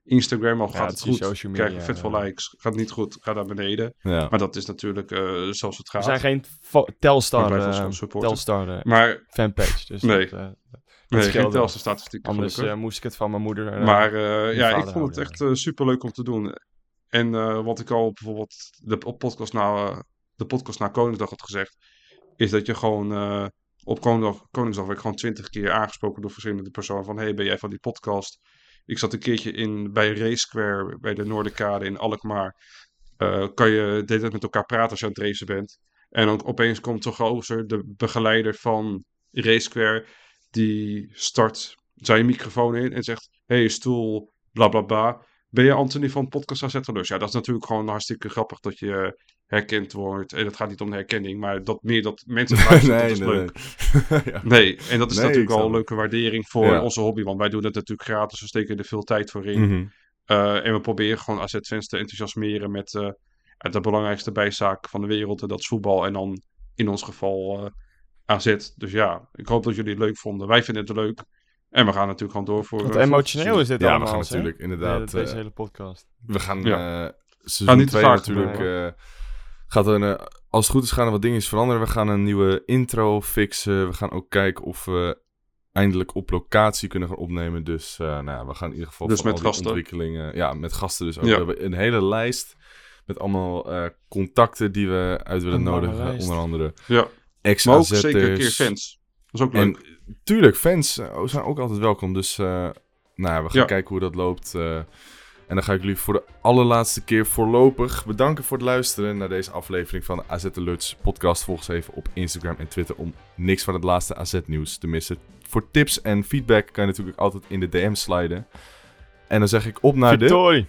Instagram. Al Ja, gaat het goed, social krijg je vet veel ja. likes. Gaat niet goed, ga naar beneden. Ja. Maar dat is natuurlijk eh, zoals het We gaat. zijn geen Telstar, eh, supporten. Telstar eh, Maar fanpage. Dus Nee. dat, eh, nee, geen. Telstar statistieken anders eh, moest ik het van mijn moeder... eh, Maar eh, ja, ik vond het houden. echt uh, super leuk om te doen. En eh, wat ik al bijvoorbeeld de op podcast na, de podcast na Koningsdag had gezegd, is dat je gewoon eh, op Koningsdag, Koningsdag werd ik gewoon twintig keer aangesproken door verschillende personen van hey, ben jij van die podcast? Ik zat een keertje in, bij Race Square, bij de Noorderkade in Alkmaar. Eh, kan je de hele met elkaar praten als je aan het racen bent. En dan opeens komt zo'n gozer, de begeleider van Race Square, die start zijn microfoon in en zegt: hey, stoel, bla bla bla. Ben je Anthony van Podcast AZ-lus? Ja, dat is natuurlijk gewoon hartstikke grappig dat je herkend wordt. En het gaat niet om de herkenning, maar dat meer dat mensen het luisteren, dat is leuk. nee. ja. Nee, en dat is Nee, natuurlijk wel een leuke waardering voor Ja. onze hobby. Want wij doen het natuurlijk gratis, we steken er veel tijd voor in. Mhm. Uh, en we proberen gewoon AZ-fans te enthousiasmeren met uh, de belangrijkste bijzaak van de wereld. En dat is voetbal. En dan in ons geval uh, AZ. Dus ja, ik hoop dat jullie het leuk vonden. Wij vinden het leuk. En we gaan natuurlijk gewoon door voor... Wat eh, emotioneel is dit Ja, we allemaal. gaan hè? natuurlijk inderdaad... Ja, deze eh, hele podcast. we gaan Ja. eh Gaan seizoen niet te 2 vaak natuurlijk... eh, gaat er, een, als het goed is gaan er wat dingen veranderen. We gaan een nieuwe intro fixen. We gaan ook kijken of we eindelijk op locatie kunnen gaan opnemen. Dus eh, nou ja, we gaan in ieder geval Dus met gasten. ontwikkelingen... Ja, met gasten dus ook. Ja. We hebben een hele lijst met allemaal eh, contacten die we uit willen nodigen. Onder andere Ja, ex maar ook zeker een keer fans. Dat is ook leuk. En tuurlijk, fans eh, zijn ook altijd welkom. Dus eh, nou, ja, we gaan Ja. kijken hoe dat loopt. eh. en dan ga ik jullie voor de allerlaatste keer voorlopig bedanken voor het luisteren naar deze aflevering van de AZ Alerts podcast. Volg ons even op Instagram en Twitter om niks van het laatste AZ nieuws te missen. Voor tips en feedback kan je natuurlijk altijd in de DM sliden. En dan zeg ik op naar de... Victorie!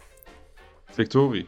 Victorie.